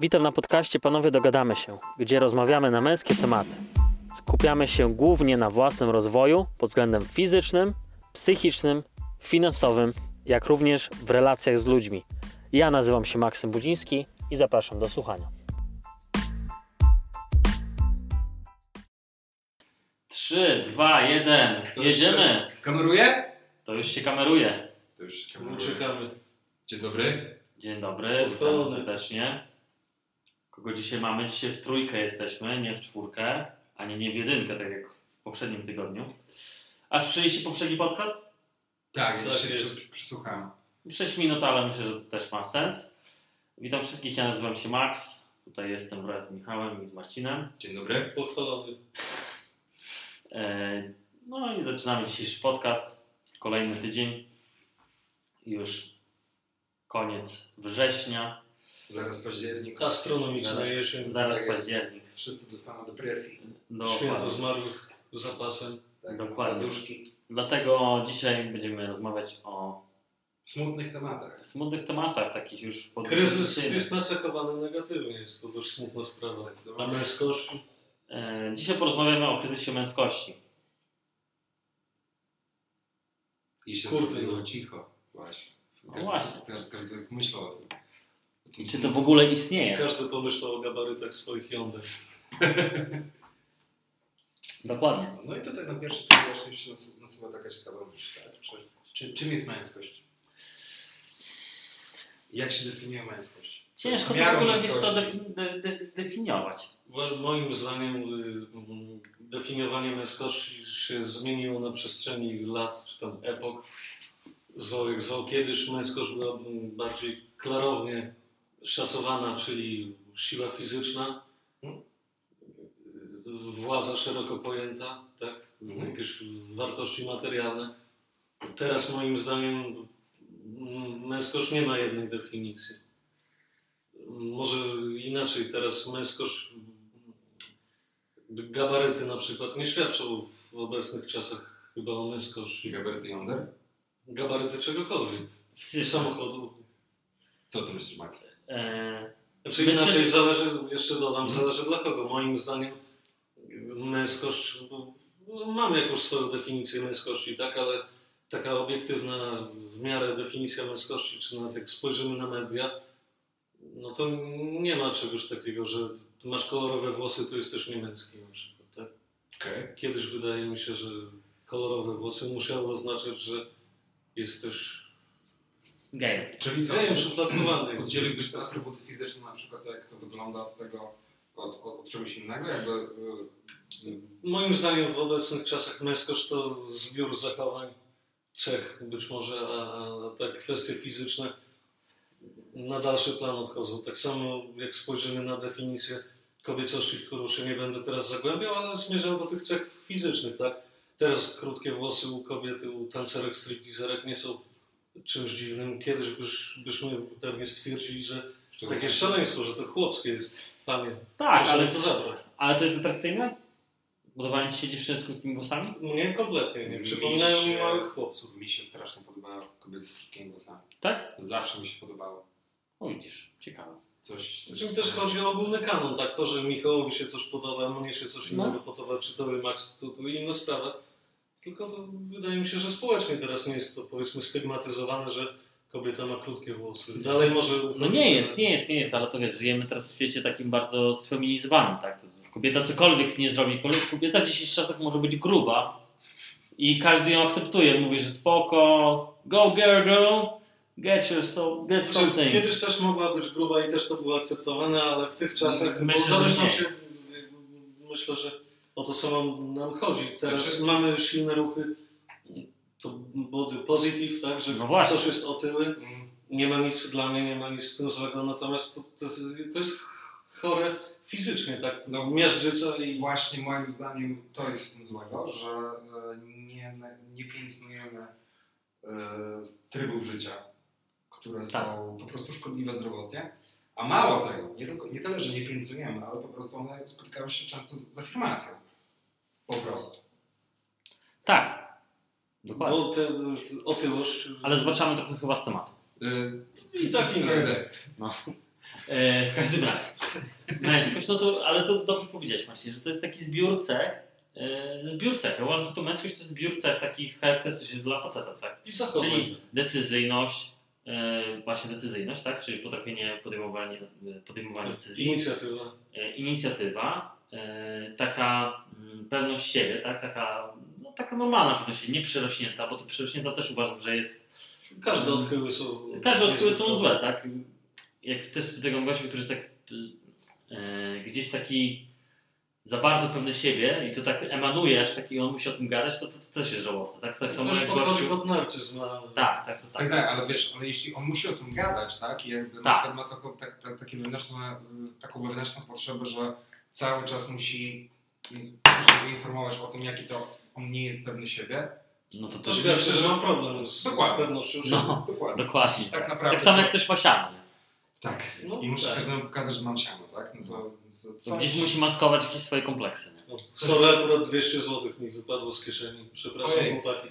Witam na podcaście Panowie Dogadamy się, gdzie rozmawiamy na męskie tematy. Skupiamy się głównie na własnym rozwoju pod względem fizycznym, psychicznym, finansowym, jak również w relacjach z ludźmi. Ja nazywam się Maksym Budziński i zapraszam do słuchania. Trzy, dwa, jeden, To jedziemy! Kameruje? To już się kameruje. To już się No, kameruje. Dzień dobry. Dzień dobry, witam serdecznie. Kogo dzisiaj mamy? Dzisiaj w trójkę jesteśmy, nie w czwórkę, ani nie w jedynkę, tak jak w poprzednim tygodniu. A słyszeliście poprzedni podcast? Tak, ja Tak się jest. przy, przysłuchałem. 6 minut, ale myślę, że to też ma sens. Witam wszystkich, ja nazywam się Max. Tutaj jestem wraz z Michałem i z Marcinem. Dzień dobry. Pochwalony. E, No i zaczynamy dzisiejszy podcast. Kolejny tydzień. Już koniec września. Zaraz październik. Astronomiczna Zaraz, jesień. zaraz Tak jest. październik. Wszyscy dostaną depresji. Święto Dokładnie. zmarłych z zapasem. Tak, Dokładnie. Zaduszki. Dlatego dzisiaj będziemy rozmawiać o smutnych tematach. smutnych tematach, takich już pod Kryzys jest nacechowany negatywnie, jest to dość smutna sprawa. A męskość? E, Dzisiaj porozmawiamy o kryzysie męskości. I się Kurde, no. cicho. Właśnie. No właśnie. każdy, każdy myślał o tym. I czy to w ogóle istnieje? Każdy pomyślał o gabarytach swoich jąder. Dokładnie. No i tutaj na pierwszy plan właśnie się nas- nasuwa taka ciekawa myśl. Tak? Czy, czy, czym jest męskość? Jak się definiuje męskość? Ciężko to w ogóle wiesz, to defi- de- de- definiować. Mo- Moim zdaniem y, definiowanie męskości się zmieniło na przestrzeni lat, czy tam epok. Zwał jak zwał. Kiedyś męskość była bardziej klarownie szacowana, czyli siła fizyczna, y, władza szeroko pojęta, tak? Mhm. jakieś wartości materialne. Teraz moim zdaniem męskość nie ma jednej definicji. Może inaczej, teraz męskość, gabaryty na przykład nie świadczą w obecnych czasach chyba o męskości. Gabaryty Yonder? Gabaryty czegokolwiek. Samochodu. Co ty myślisz, Max? Znaczy Myślę, inaczej zależy, jeszcze dodam, Mhm. zależy dla kogo. Moim zdaniem męskość, bo mamy jakąś swoją definicję męskości, tak, ale taka obiektywna w miarę definicja męskości, czy nawet jak spojrzymy na media, no to nie ma czegoś takiego, że masz kolorowe włosy, to jesteś niemęski na przykład, tak? Okej. Kiedyś wydaje mi się, że kolorowe włosy musiały oznaczać, że jesteś gejem. Czyli co? gejem szufladkowany. Oddzieliłbyś te atrybuty fizyczne, na przykład jak to wygląda od tego, od, od, od czegoś innego? Jakby, y, y, Moim zdaniem w obecnych czasach męskość to zbiór zachowań, cech być może, a, a tak kwestie fizyczne na dalszy plan odchodzą. Tak samo jak spojrzymy na definicję kobiecości, którą się nie będę teraz zagłębiał, ale zmierzam do tych cech fizycznych, tak? Teraz krótkie włosy u kobiety, u tancerek, stripteaserek nie są czymś dziwnym. Kiedyś byś, byśmy pewnie stwierdzili, że takie szaleństwo, że to chłopskie jest. Panie, Tak, proszę ale, to zabrać. ale to jest atrakcyjne? Podobają Ci się dziewczyny z krótkimi włosami? Mnie kompletnie nie. Mi Przypominają mi małych chłopców. Mi się strasznie podobają kobiety z krótkimi włosami. Tak? Zawsze mi się podobało. O widzisz, ciekawe. Coś, coś Czym też chodzi o ogólny kanon, tak? To, że Michałowi się coś podoba, mnie się coś No. innego podoba, czy tobie Max, to, to inna sprawa. Tylko wydaje mi się, że społecznie teraz nie jest to powiedzmy stygmatyzowane, że kobieta ma krótkie włosy. Dalej może... No nie jest, nie jest, nie jest, ale to wiesz, żyjemy teraz w świecie takim bardzo sfeminizowanym, tak? Kobieta cokolwiek nie zrobi, kobieta w dzisiejszych czasach może być gruba i każdy ją akceptuje, mówi, że spoko, go girl, girl, get yourself, get Znaczy, something. kiedyś też mogła być gruba i też to było akceptowane, ale w tych czasach Myślę, że się, myślę, że o to samo nam chodzi. Teraz Znaczy- mamy silne ruchy, to body positive, tak, że No właśnie. ktoś jest otyły, Mm, nie ma nic dla mnie, nie ma nic tym złego, natomiast to, to, to jest chore fizycznie, tak, No, miażdżyca i Właśnie moim zdaniem to jest w tym złego, że e, nie, nie piętnujemy e, trybów życia, które Tak. są po prostu szkodliwe zdrowotnie. A mało tego, nie, tylko, nie tyle, że nie piętnujemy, ale po prostu one spotykają się często z, z afirmacją. Po prostu. Tak, dokładnie. bo te, te, otyłość... Ale zwracamy trochę chyba z tematu. Y, I tak nie. tak. No. E, w każdym razie. Męskość, no to, ale to dobrze powiedziałeś Marcin, że to jest taki zbiór cech, e, zbiór cech. Ja uważam, że to męskość to jest zbiór cech takich charakterystycznych dla faceta, tak? I zachowań. Czyli decyzyjność, e, właśnie decyzyjność, tak? Czyli potrafienie podejmowania, podejmowania decyzji. Inicjatywa. e, inicjatywa, taka mm, pewność siebie, tak? taka, no, taka normalna pewność siebie, nie przerośnięta, bo to przerośnięta też uważam, że jest. Każde odchyły są... Każde odchyły są złe, tak? Jak też spotykam gościa, który jest tak e, gdzieś taki za bardzo pewny siebie i to tak emanuje, aż taki on musi o tym gadać, to, to, to też jest żałosne. Tak, tak To samo jak gościu. pod narcyzm. a- Tak, tak, to Tak, tak. tak, ale wiesz, ale jeśli on musi o tym gadać, tak, i jakby Tak. ma, ma taką, tak, tak, takie wewnętrzne, taką wewnętrzną potrzebę, że cały czas musi żeby informować o tym, jaki to on nie jest pewny siebie. No to To też świadczy, że mam problem z Dokładnie. pewnością siebie. No. Dokładnie. dokładnie. Tak Tak, naprawdę. tak samo jak ktoś ma siano, nie? Tak. No, I muszę tak. każdemu pokazać, że mam siano, tak? No to, to To gdzieś musi maskować jakieś swoje kompleksy, nie? No, Sorry, akurat 200 zł mi wypadło z kieszeni. Przepraszam, Ojej. chłopaki.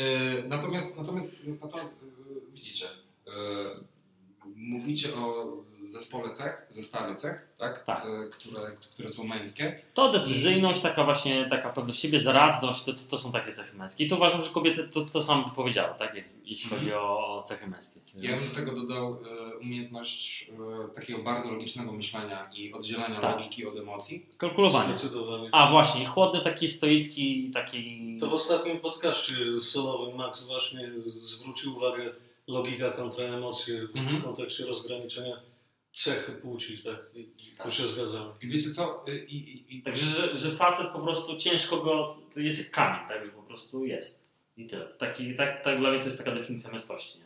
Y, natomiast, natomiast, natomiast y, widzicie, y, mówicie o zespole cech, zestawie cech, tak? Tak. Y, które, które są męskie. To decyzyjność, taka właśnie, taka pewność siebie, zaradność, to, to, są takie cechy męskie. I to uważam, że kobiety to, to samo powiedziały, tak? Jeśli Mhm. chodzi o, o cechy męskie. Ja bym do tego dodał y, umiejętność y, takiego bardzo logicznego myślenia i oddzielania Tak. logiki od emocji. Kalkulowanie. Zdecydowanie. A właśnie, chłodny, taki stoicki, taki... To w ostatnim podcaście solowym Max właśnie zwrócił uwagę logika kontra emocje Mhm. w kontekście rozgraniczenia cech płci, tak? I tu się zgadzamy. I wiecie co? Y, I, i, i, Także, że, że facet po prostu ciężko go, to jest jak kamień, tak? Że po prostu jest. I tyle. Taki, tak, tak dla mnie to jest taka definicja męskości, nie?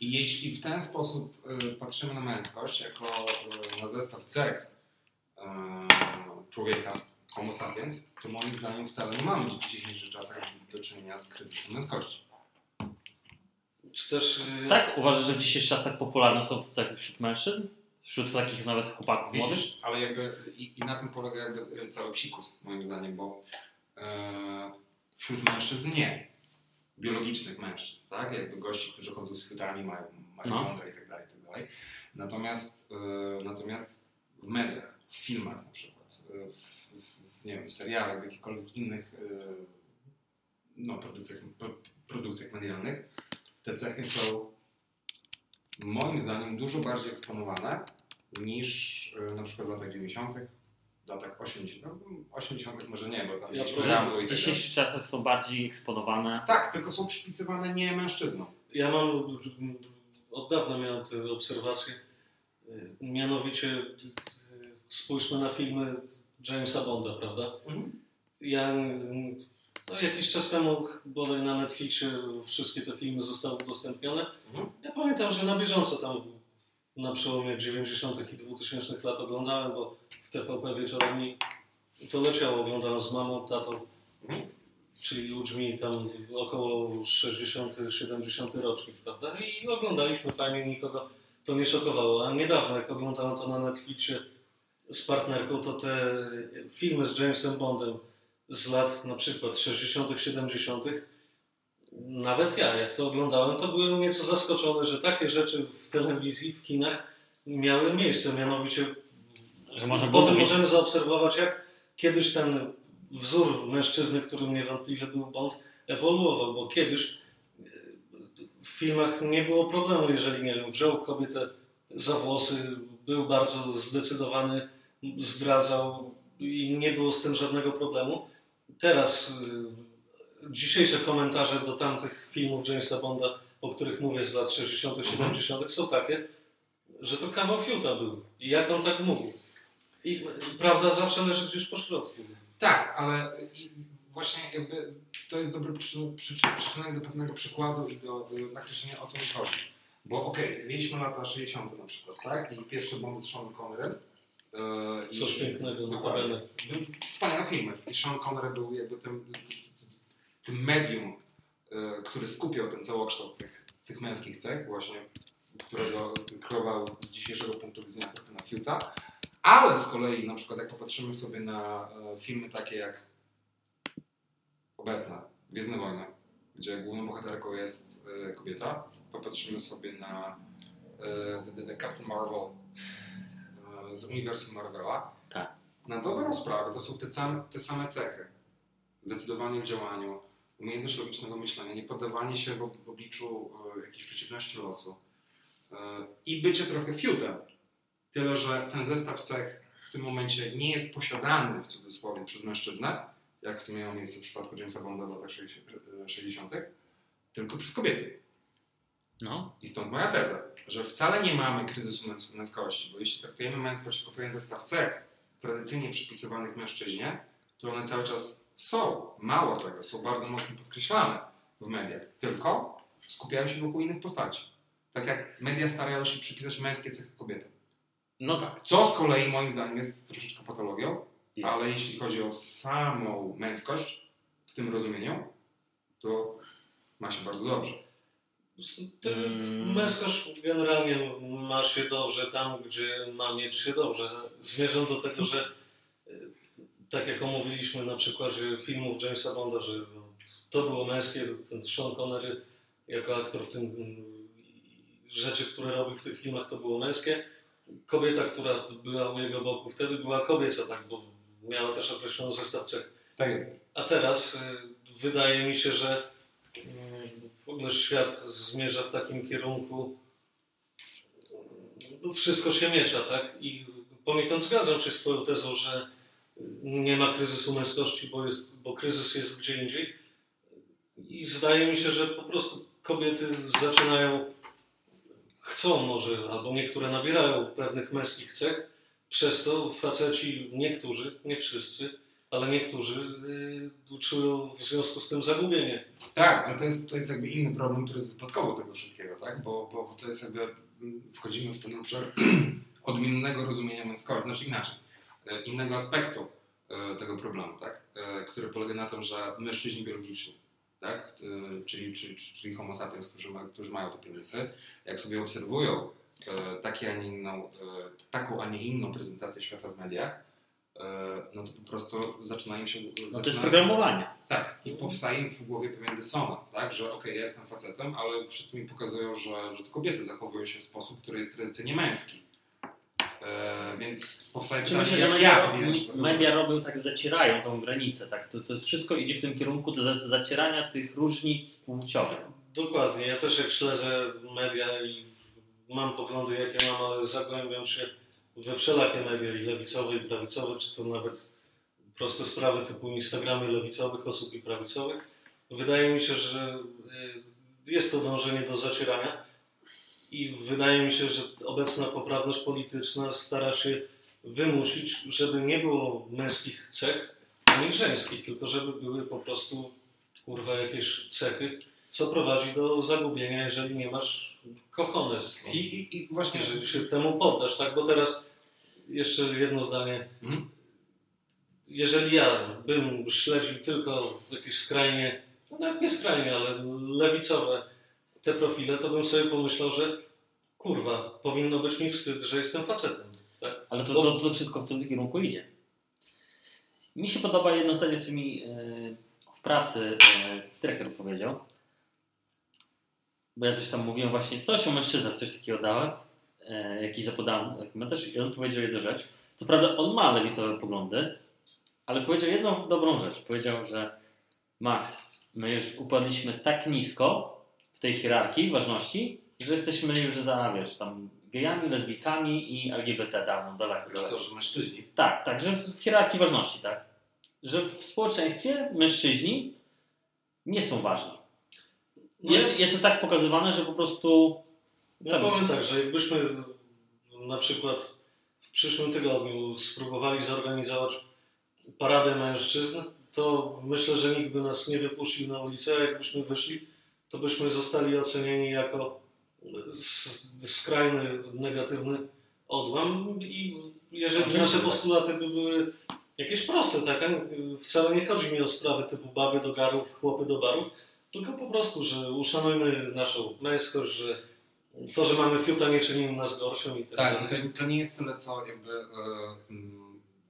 I jeśli w ten sposób y, patrzymy na męskość jako y, na zestaw cech y, człowieka, homo sapiens, to moim zdaniem wcale nie mamy w dzisiejszych czasach do czynienia z kryzysem męskości. Czy też... Tak? Uważasz, że w dzisiejszych czasach popularne są te cechy wśród mężczyzn? Wśród takich nawet chłopaków młodych? Widzisz, ale jakby i, i na tym polega jakby cały psikus, moim zdaniem, bo e, wśród mężczyzn nie. Biologicznych mężczyzn, tak? Jakby gości, którzy chodzą z fiutami, mają, mają No. i tak dalej, i tak dalej. Natomiast, e, natomiast w mediach, w filmach na przykład, e, w, w, nie wiem, w serialach, w jakichkolwiek innych e, no, produkcjach, pro, produkcjach medialnych, te cechy są moim zdaniem dużo bardziej eksponowane niż e, na przykład w latach 90., w latach 80., no, 80. może nie, bo tam Ja Rambo i W tak dalej. dzisiejszych czasach są bardziej eksponowane. Tak, tylko są przypisywane nie mężczyznom. Ja mam, od dawna miałem te obserwacje, mianowicie y, spójrzmy na filmy Jamesa Bonda, prawda? Ja mm, no, jakiś czas temu bodaj na Netflixie wszystkie te filmy zostały udostępnione. Mhm. Ja pamiętam, że na bieżąco tam na przełomie 90. i 2000 lat oglądałem, bo w TVP wieczorami to leciało, oglądałem z mamą, tatą, Mhm. czyli ludźmi tam około 60-70 rocznik, prawda? I oglądaliśmy fajnie, nikogo to nie szokowało. A niedawno, jak oglądałem to na Netflixie z partnerką, to te filmy z Jamesem Bondem z lat na przykład 60., 70., nawet ja, jak to oglądałem, to byłem nieco zaskoczony, że takie rzeczy w telewizji, w kinach miały miejsce. Mianowicie, Że było potem możemy zaobserwować, jak kiedyś ten wzór mężczyzny, którym niewątpliwie był Bond, ewoluował, bo kiedyś e, w filmach nie było problemu, jeżeli nie wiem, wziął kobietę za włosy, był bardzo zdecydowany, zdradzał i nie było z tym żadnego problemu. Teraz y, dzisiejsze komentarze do tamtych filmów Jamesa Bonda, o których mówię z lat 60., 70., są takie, że to kawał fiuta był. I jak on tak mógł? I prawda zawsze leży gdzieś po środku. Tak, ale właśnie jakby to jest dobry przyczyn- przyczyn- przyczynek do pewnego przykładu i do, do nakreślenia o co mi chodzi. Bo okej, mieliśmy lata 60. na przykład, tak? I pierwszy bomb z Sean Connery. I- Coś pięknego, Dokładnie. notabene. Wspaniałe filmy. I Sean Connery był jakby tym, tym medium, y, który skupiał ten całokształt tych, tych męskich cech, właśnie, którego kreował z dzisiejszego punktu widzenia trochę na fiuta. Ale z kolei, na przykład, jak popatrzymy sobie na e, filmy takie jak obecna Gwiezdne Wojny, gdzie główną bohaterką jest e, kobieta, popatrzymy sobie na e, Captain Marvel e, z uniwersum Marvela, Tak. na dobrą sprawę to są te same, te same cechy. Zdecydowanie w działaniu, umiejętność logicznego myślenia, nie poddawanie się w, w obliczu e, jakiejś przeciwności losu e, i bycie trochę fiutem. Tyle, że ten zestaw cech w tym momencie nie jest posiadany w cudzysłowie przez mężczyznę, jak to miało miejsce w przypadku Jamesa Bonda w latach 60., tylko przez kobiety. No. I stąd moja teza, że wcale nie mamy kryzysu męs- męskości, bo jeśli traktujemy męskość jako pewien zestaw cech tradycyjnie przypisywanych mężczyźnie, to one cały czas są. Mało tego, są bardzo mocno podkreślane w mediach. Tylko skupiają się wokół innych postaci. Tak jak media starają się przypisać męskie cechy kobietom. No tak. Co z kolei moim zdaniem jest troszeczkę patologią, Jest. ale jeśli chodzi o samą męskość w tym rozumieniu, to ma się bardzo dobrze. Ty, Mm. Męskość generalnie ma się dobrze tam, gdzie ma mieć się dobrze. Zmierzam do tego, że y, tak jak omówiliśmy na przykładzie filmów Jamesa Bonda, że to było męskie, ten Sean Connery jako aktor w tym mm, rzeczy, które robił w tych filmach, to było męskie. Kobieta, która była u jego boku wtedy była kobieca, tak, bo miała też określony zestaw cech. Tak jest. A teraz y, wydaje mi się, że ogóle świat zmierza w takim kierunku. no, Wszystko się miesza, tak? I poniekąd zgadzam się z Twoją tezą, że nie ma kryzysu męskości, bo, jest, bo kryzys jest gdzie indziej. I zdaje mi się, że po prostu kobiety zaczynają, chcą może, albo niektóre nabierają pewnych męskich cech, przez to faceci, niektórzy, nie wszyscy, ale niektórzy y, w związku z tym zagubienie. Tak, ale to jest, to jest jakby inny problem, który jest wypadkowo tego wszystkiego, tak? Bo, bo, bo to jest jakby, mm, wchodzimy w ten obszar odmiennego rozumienia męskości, znaczy inaczej, e, innego aspektu e, tego problemu, tak? E, Który polega na tym, że mężczyźni biologiczni, tak? Czyli, czyli, czyli homo sapiens, którzy, ma, którzy mają te penisy, jak sobie obserwują takie, a nie inną, taką, a nie inną prezentację świata w mediach, no to po prostu zaczynają się... No to jest programowanie. tak, i powstaje im w głowie pewien dysonans, tak? że okej, ja jestem facetem, ale wszyscy mi pokazują, że, że to kobiety zachowują się w sposób, który jest tradycyjnie męski. E, więc powstaje Czy pytanie, myślę, że media, ja media robią tak, zacierają tą granicę, tak? To, to wszystko idzie w tym kierunku do za- zacierania tych różnic płciowych. Dokładnie. Ja też jak śledzę media i mam poglądy jakie mam, ale zagłębiam się we wszelakie media i lewicowe i prawicowe, czy to nawet proste sprawy typu Instagramy lewicowych osób i prawicowych. Wydaje mi się, że y, jest to dążenie do zacierania i wydaje mi się, że obecna poprawność polityczna stara się wymusić, żeby nie było męskich cech ani żeńskich, tylko żeby były po prostu kurwa jakieś cechy, co prowadzi do zagubienia, jeżeli nie masz kochones. I, i, I właśnie, że się temu poddasz, tak? Bo teraz jeszcze jedno zdanie. Mhm. Jeżeli ja bym śledził tylko jakieś skrajnie, no nawet nie skrajnie, ale lewicowe te profile, to bym sobie pomyślał, że kurwa, powinno być mi wstyd, że jestem facetem. Tak? Ale to, Bo- to, to wszystko w tym kierunku idzie. Mi się podoba jedno zdanie, co mi e, w pracy e, dyrektor powiedział. Bo ja coś tam mówiłem właśnie, coś o mężczyznach, coś takiego dałem. E, jakiś zapodałem komentarz i on powiedział jedną rzecz. Co prawda on ma lewicowe poglądy, ale powiedział jedną dobrą rzecz. Powiedział, że Max, my już upadliśmy tak nisko w tej hierarchii ważności, że jesteśmy już za, wiesz, tam gejami, lesbijkami i LGBT dawno, daleko, daleko. co, że mężczyźni. Tak, tak, że w hierarchii ważności, tak. Że w społeczeństwie mężczyźni nie są ważni. Jest, jest to tak pokazywane, że po prostu. Ja Tak. powiem tak, że jakbyśmy na przykład w przyszłym tygodniu spróbowali zorganizować paradę mężczyzn, to myślę, że nikt by nas nie wypuścił na ulicę, a jakbyśmy wyszli, to byśmy zostali ocenieni jako skrajny, negatywny odłam i jeżeli nasze tak. postulaty by były jakieś proste, tak? Wcale nie chodzi mi o sprawy typu baby do garów, chłopy do barów, tylko po prostu, że uszanujmy naszą męskość, że to, że mamy fiuta nie czyni nas gorszą i tak Tak, dalej. to, to nie jest tyle co jakby e,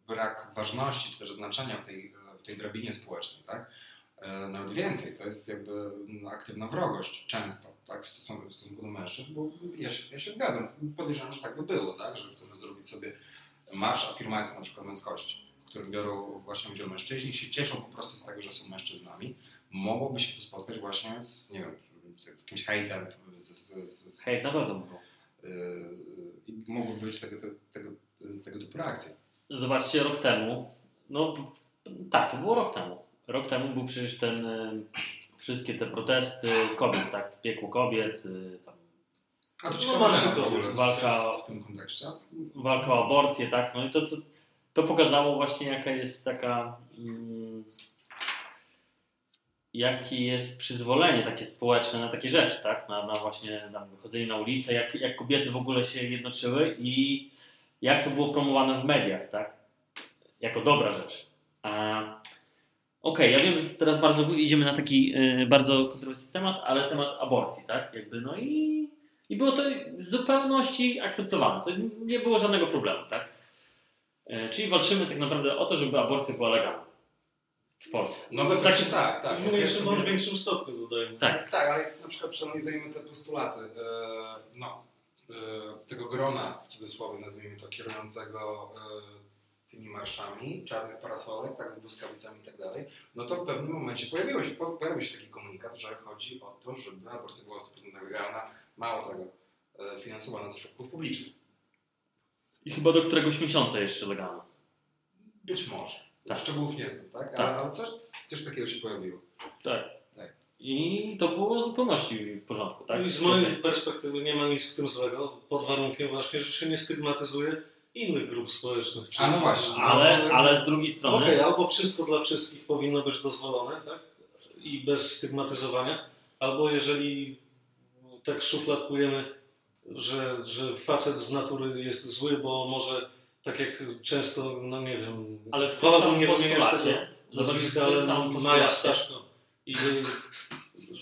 brak ważności czy też znaczenia w tej, w tej drabinie społecznej, tak? E, Nawet więcej, to jest jakby aktywna wrogość często, tak, w stosunku, w stosunku do mężczyzn, bo ja się, ja się zgadzam, podejrzewam, że tak by było, tak, że chcemy zrobić sobie marsz afirmacji na przykład męskości, w którym biorą właśnie udział mężczyźni, się cieszą po prostu z tego, że są mężczyznami, mogłoby się to spotkać właśnie z, nie wiem, z, z jakimś hejtem, z, z, z, z, Hej, na pewno było. Yy, i mogłyby być tego, tego, tego typu reakcje. Zobaczcie, rok temu, no tak, to było rok temu. Rok temu był przecież ten, y, wszystkie te protesty kobiet, tak, piekło kobiet, y, tam, A to No, ciekawe w to w, walka- w tym kontekście. walka o aborcję, tak, no i to, to, to pokazało właśnie jaka jest taka, mm, jakie jest przyzwolenie takie społeczne na takie rzeczy, tak, na, na właśnie na wychodzenie na ulicę, jak, jak kobiety w ogóle się jednoczyły i jak to było promowane w mediach, tak, jako dobra rzecz. A, Okej, ja wiem, że teraz bardzo idziemy na taki y, bardzo kontrowersyjny temat, ale temat aborcji, tak, jakby, no i, i było to w zupełności akceptowane, to nie było żadnego problemu, tak. E, czyli walczymy tak naprawdę o to, żeby aborcja była legalna w Polsce. No we Taki- tak, tak, tak. w mniejszym sobie- bądź większym stopniu dodajmy. Tak. Tak, ale jak na przykład przeanalizujemy te postulaty, e, no, e, tego grona, w cudzysłowie nazwijmy to, kierującego e, tymi marszami, czarnych parasolek, tak, z błyskawicami i tak dalej, no to w pewnym momencie pojawiło się, po- pojawił się taki komunikat, że chodzi o to, żeby aborcja była 100% legalna, mało tego, finansowana ze środków publicznych. I chyba do któregoś miesiąca jeszcze legalna. Być może. Tak. Szczegółów nie znam, tak? Tak. Ale, ale coś, coś takiego się pojawiło. Tak. Tak. I to było w zupełności w porządku, tak? No i z mojej perspektywy nie ma nic w tym złego, pod warunkiem właśnie, że się nie stygmatyzuje innych grup społecznych. A no właśnie. Ale, ale z drugiej strony, Okej, albo wszystko dla wszystkich powinno być dozwolone, tak? I bez stygmatyzowania, albo jeżeli tak szufladkujemy, że, że facet z natury jest zły, bo może tak jak często, no nie wiem, ale w samym nie wymieniać tego nazwiska, ale samym Maja Staszko i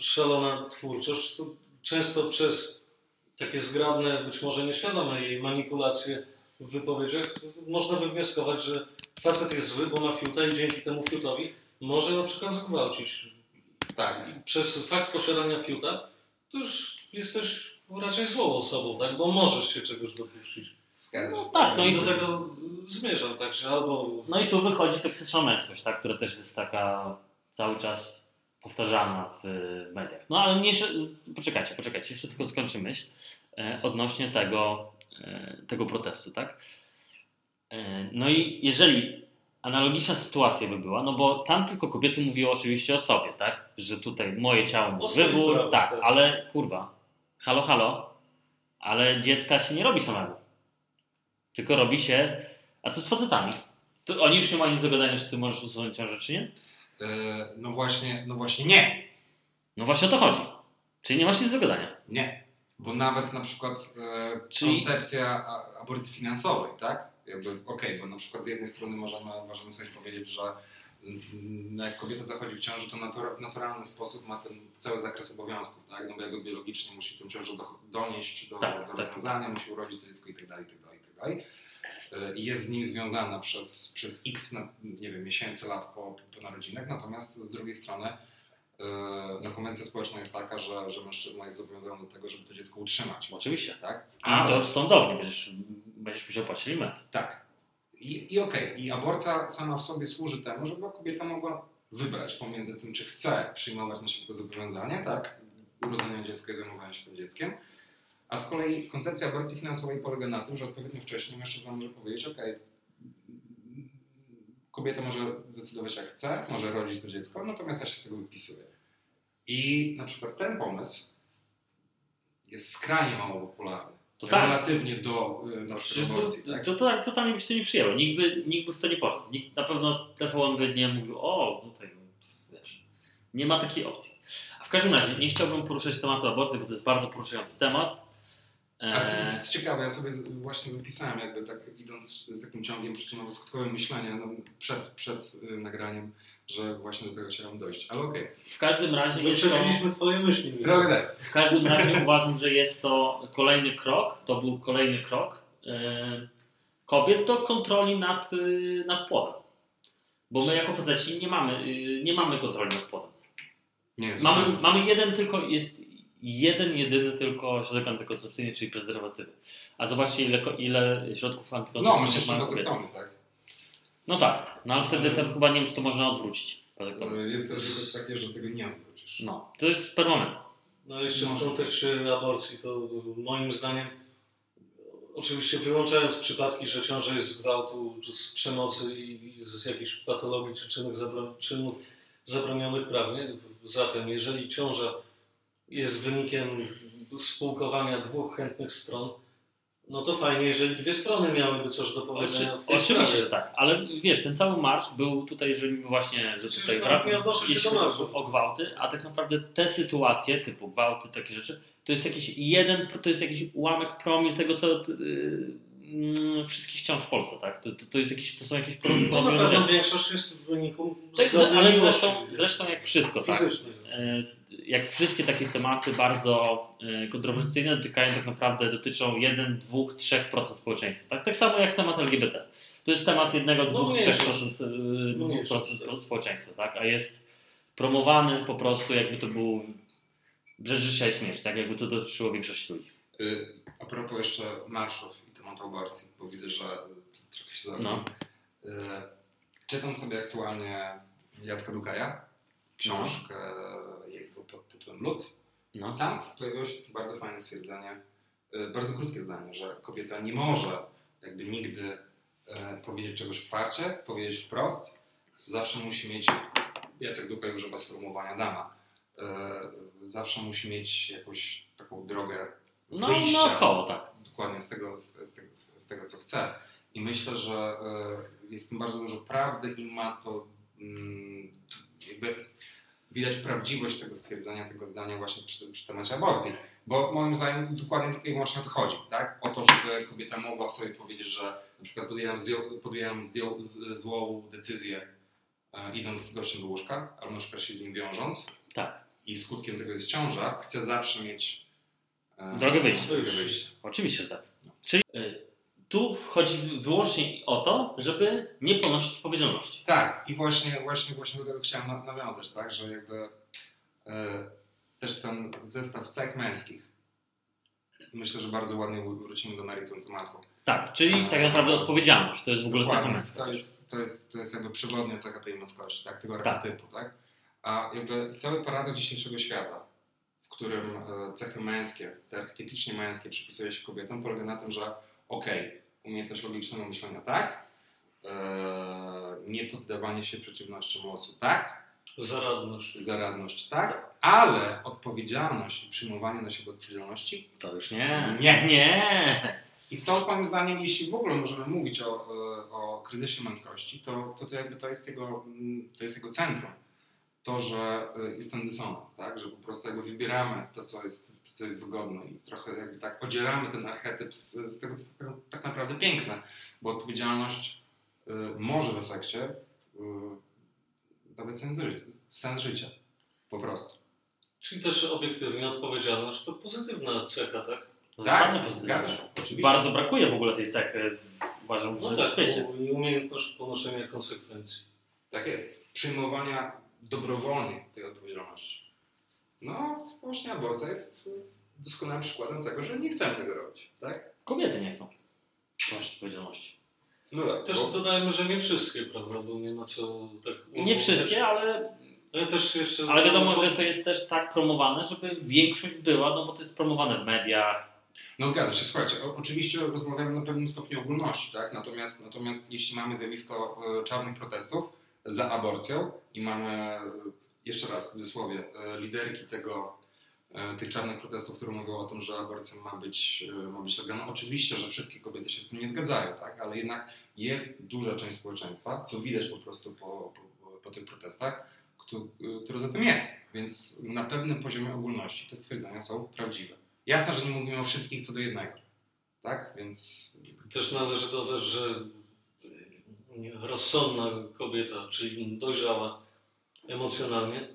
szalona twórczość, to często przez takie zgrabne, być może nieświadome jej manipulacje w wypowiedziach można wywnioskować, że facet jest zły, bo ma fiuta i dzięki temu fiutowi może na przykład zgwałcić. Tak. I przez fakt posiadania fiuta to już jesteś raczej złą osobą, tak? Bo możesz się czegoś dopuścić. No tak, no i do tego zmierzam, także albo No i tu wychodzi toksyczna męskość, tak, która też jest taka cały czas powtarzana w, w mediach. No ale mniejsze, poczekajcie, poczekajcie, jeszcze tylko skończę myśl e, odnośnie tego, e, tego protestu, tak. E, no i jeżeli analogiczna sytuacja by była, no bo tam tylko kobiety mówiły oczywiście o sobie, tak, że tutaj moje ciało, swoim wybór, tak, tak. ale kurwa, halo, halo, ale dziecka się nie robi samemu, tylko robi się, a co z facetami? To oni już nie mają nic do gadania, czy ty możesz usunąć ciążę, czy nie? E, no właśnie, no właśnie nie. No właśnie o to chodzi. Czyli nie masz nic do gadania. Nie. Bo nawet na przykład e, Czyli- koncepcja aborcji finansowej, tak? Jakby, okej, bo na przykład z jednej strony możemy, możemy sobie powiedzieć, że mm, jak kobieta zachodzi w ciąży, to natura, w naturalny sposób ma ten cały zakres obowiązków, tak? No bo jakby biologicznie musi tę ciążę do, donieść do, Tak, do tak. rozwiązania, musi urodzić to dziecko i tak dalej, i. E, I jest z nim związana przez, przez x, nie wiem, miesięcy, lat po, po narodzinach, natomiast z drugiej strony e, no, konwencja społeczna jest taka, że, że mężczyzna jest zobowiązany do tego, żeby to dziecko utrzymać. Oczywiście. Tak? I to sądownie będziesz, będziesz musiał płacić alimenty. Tak. I, i okej, i aborcja sama w sobie służy temu, żeby kobieta mogła wybrać pomiędzy tym, czy chce przyjmować na siebie zobowiązanie, tak, urodzenia dziecka i zajmowania się tym dzieckiem, a z kolei koncepcja aborcji finansowej polega na tym, że odpowiednio wcześniej mężczyzna może powiedzieć, okej, kobieta może decydować jak chce, może rodzić to dziecko, natomiast ja się z tego wypisuję. I na przykład ten pomysł jest skrajnie mało popularny. To tak. Relatywnie do y, na przykład to, aborcji, tak? to, to, totalnie by się to nie przyjęło. Nikt by, nikt by w to nie poszedł. Nikt, na pewno TVN by nie mówił, o, tutaj, wiesz, nie ma takiej opcji. A w każdym razie, nie chciałbym poruszać tematu aborcji, bo to jest bardzo poruszający temat. A co, E, co, ciekawe, ja sobie właśnie wypisałem, jakby tak idąc takim ciągiem przyczynowo-skutkowym myślenia no, przed, przed y, nagraniem, że właśnie do tego chciałem dojść. Ale okej. w każdym razie jest to... wyprzedziliśmy twoje myśli. Trochę tak. W każdym razie uważam, że jest to kolejny krok, to był kolejny krok e, kobiet do kontroli nad, e, nad płodem. Bo my jako faceci nie mamy, e, nie mamy kontroli nad płodem. Nie Mamy, mamy jeden tylko, jest jeden, jedyny tylko środek antykoncepcyjny, czyli prezerwatywy. A zobaczcie, ile, ile środków No, antykoncepcyjnych mają kobiety. wazektomy, tak? No tak, no ale wtedy to chyba nie wiem, czy to można odwrócić. wazektomię. Jest też takie, że tego nie odwrócisz. No, to jest permanent. No jeszcze w Może. kontekście aborcji, to moim zdaniem, oczywiście wyłączając przypadki, że ciąża jest z gwałtu, z przemocy i z jakichś patologii czy czynów zabronionych prawnie, zatem jeżeli ciąża jest wynikiem spółkowania dwóch chętnych stron, no to fajnie, jeżeli dwie strony miałyby coś do powiedzenia w tej Oczywiście, sprawie. że tak, ale wiesz, ten cały marsz był tutaj, że niby właśnie, że tutaj jeśli marszu. o gwałty, a tak naprawdę te sytuacje, typu gwałty, takie rzeczy, to jest jakiś jeden, to jest jakiś ułamek promil tego, co yy, wszystkich ciąż w Polsce, tak? To, to, to, jest jakiś, to są jakieś No na pewno większość jest w wyniku Tak, ale zresztą, zresztą jak wszystko, tak? Jak wszystkie takie tematy bardzo e, kontrowersyjne dotykają tak naprawdę, dotyczą 1, 2, 3% społeczeństwa. Tak, tak samo jak temat LGBT. To jest temat 1, 2, No 3% mniejszość. e, No 2% mniejszość, tak. społeczeństwa, tak? A jest promowany po prostu jakby to był rzecz życia i śmierć, tak? Jakby to dotyczyło większości ludzi. Y, A propos jeszcze marszów i tematu aborcji, bo widzę, że trochę się zagadłem. No. Y, Czytam sobie aktualnie Jacka Dukaja, książkę jego pod tytułem Lud. No. Tam pojawiło się bardzo fajne stwierdzenie, y, bardzo krótkie zdanie, że kobieta nie może jakby nigdy y, powiedzieć czegoś otwarcie, powiedzieć wprost. Zawsze musi mieć, Jacek Dukaj używa sformułowania dama, y, zawsze musi mieć jakąś taką drogę No, wyjścia naokoło, tak. z, dokładnie z tego, z, z, tego, z, z tego, co chce. I myślę, że e, jest w tym bardzo dużo prawdy i ma to mm, jakby widać prawdziwość tego stwierdzenia, tego zdania właśnie przy, przy temacie aborcji. Bo moim zdaniem dokładnie tylko i wyłącznie o to chodzi, tak? O to, żeby kobieta mogła sobie powiedzieć, że na przykład podjęłam, zdjął, podjęłam zdjął, z, złą decyzję e, idąc z gościem do łóżka, albo na przykład się z nim wiążąc Tak. i skutkiem tego jest ciąża, chcę zawsze mieć e, Drogę wyjścia. Drogę wyjścia. Oczywiście, że tak. Czyli y, tu chodzi wyłącznie o to, żeby nie ponosić odpowiedzialności. Tak, i właśnie, właśnie, właśnie do tego chciałem na- nawiązać, tak, że jakby e, też ten zestaw cech męskich, myślę, że bardzo ładnie wrócimy do meritum tematu. Tak, czyli tak naprawdę odpowiedzialność. To jest w ogóle cecha męska. To jest, to, jest, to jest jakby przewodnia cecha tej męskości, tak, tego Tak. archetypu, tak? A jakby cały paradoks dzisiejszego świata, w którym e, cechy męskie, te archetypicznie męskie przypisuje się kobietom, polega na tym, że okej, umiejętność logicznego myślenia tak, e, nie poddawanie się przeciwnościom losu tak, Zaradność. zaradność tak, ale odpowiedzialność i przyjmowanie na siebie odpowiedzialności To już nie. Nie. Nie. i stąd moim zdaniem, jeśli w ogóle możemy mówić o, e, o kryzysie męskości, to, to, to jakby to jest, jego, mm, to jest jego centrum. To, że e, jest ten dysonans, tak? że po prostu jakby wybieramy to, co jest, co jest wygodne i trochę jakby tak odzieramy ten archetyp z, z tego, co tak- tak naprawdę piękne, bo odpowiedzialność e, może w efekcie e, dawać sens, sens życia. Po prostu. Czyli też obiektywnie odpowiedzialność to pozytywna cecha, tak? No, Tak, bardzo. Oczywiście. Bardzo brakuje w ogóle tej cechy, uważam, że No w tak, świecie. bo- i umiejętność ponoszenia konsekwencji. Tak jest. Przyjmowania dobrowolnie tej odpowiedzialności. No, właśnie aborcja jest doskonałym przykładem tego, że nie chcemy tego robić. Tak? Kobiety nie chcą ponosić odpowiedzialności. No tak. Też bo- dodajmy, że nie wszystkie, prawda? Bo nie ma co tak. Nie wszystkie, ale, Ale też jeszcze. ale wiadomo, że to jest też tak promowane, żeby większość była, no bo to jest promowane w mediach. No zgadza się, słuchajcie, oczywiście rozmawiamy na pewnym stopniu ogólności, tak? Natomiast, natomiast jeśli mamy zjawisko e, czarnych protestów za aborcją i mamy, jeszcze raz w cudzysłowie, e, liderki tego, e, tych czarnych protestów, które mówią o tym, że aborcja ma być, e, ma być legalna. Oczywiście, że wszystkie kobiety się z tym nie zgadzają, tak? Ale jednak jest duża część społeczeństwa, co widać po prostu po, po, po tych protestach, któ- które za tym jest. Więc na pewnym poziomie ogólności te stwierdzenia są prawdziwe. Jasne, że nie mówimy o wszystkich co do jednego. Tak? Więc Też należy dodać, że rozsądna kobieta, czyli dojrzała emocjonalnie,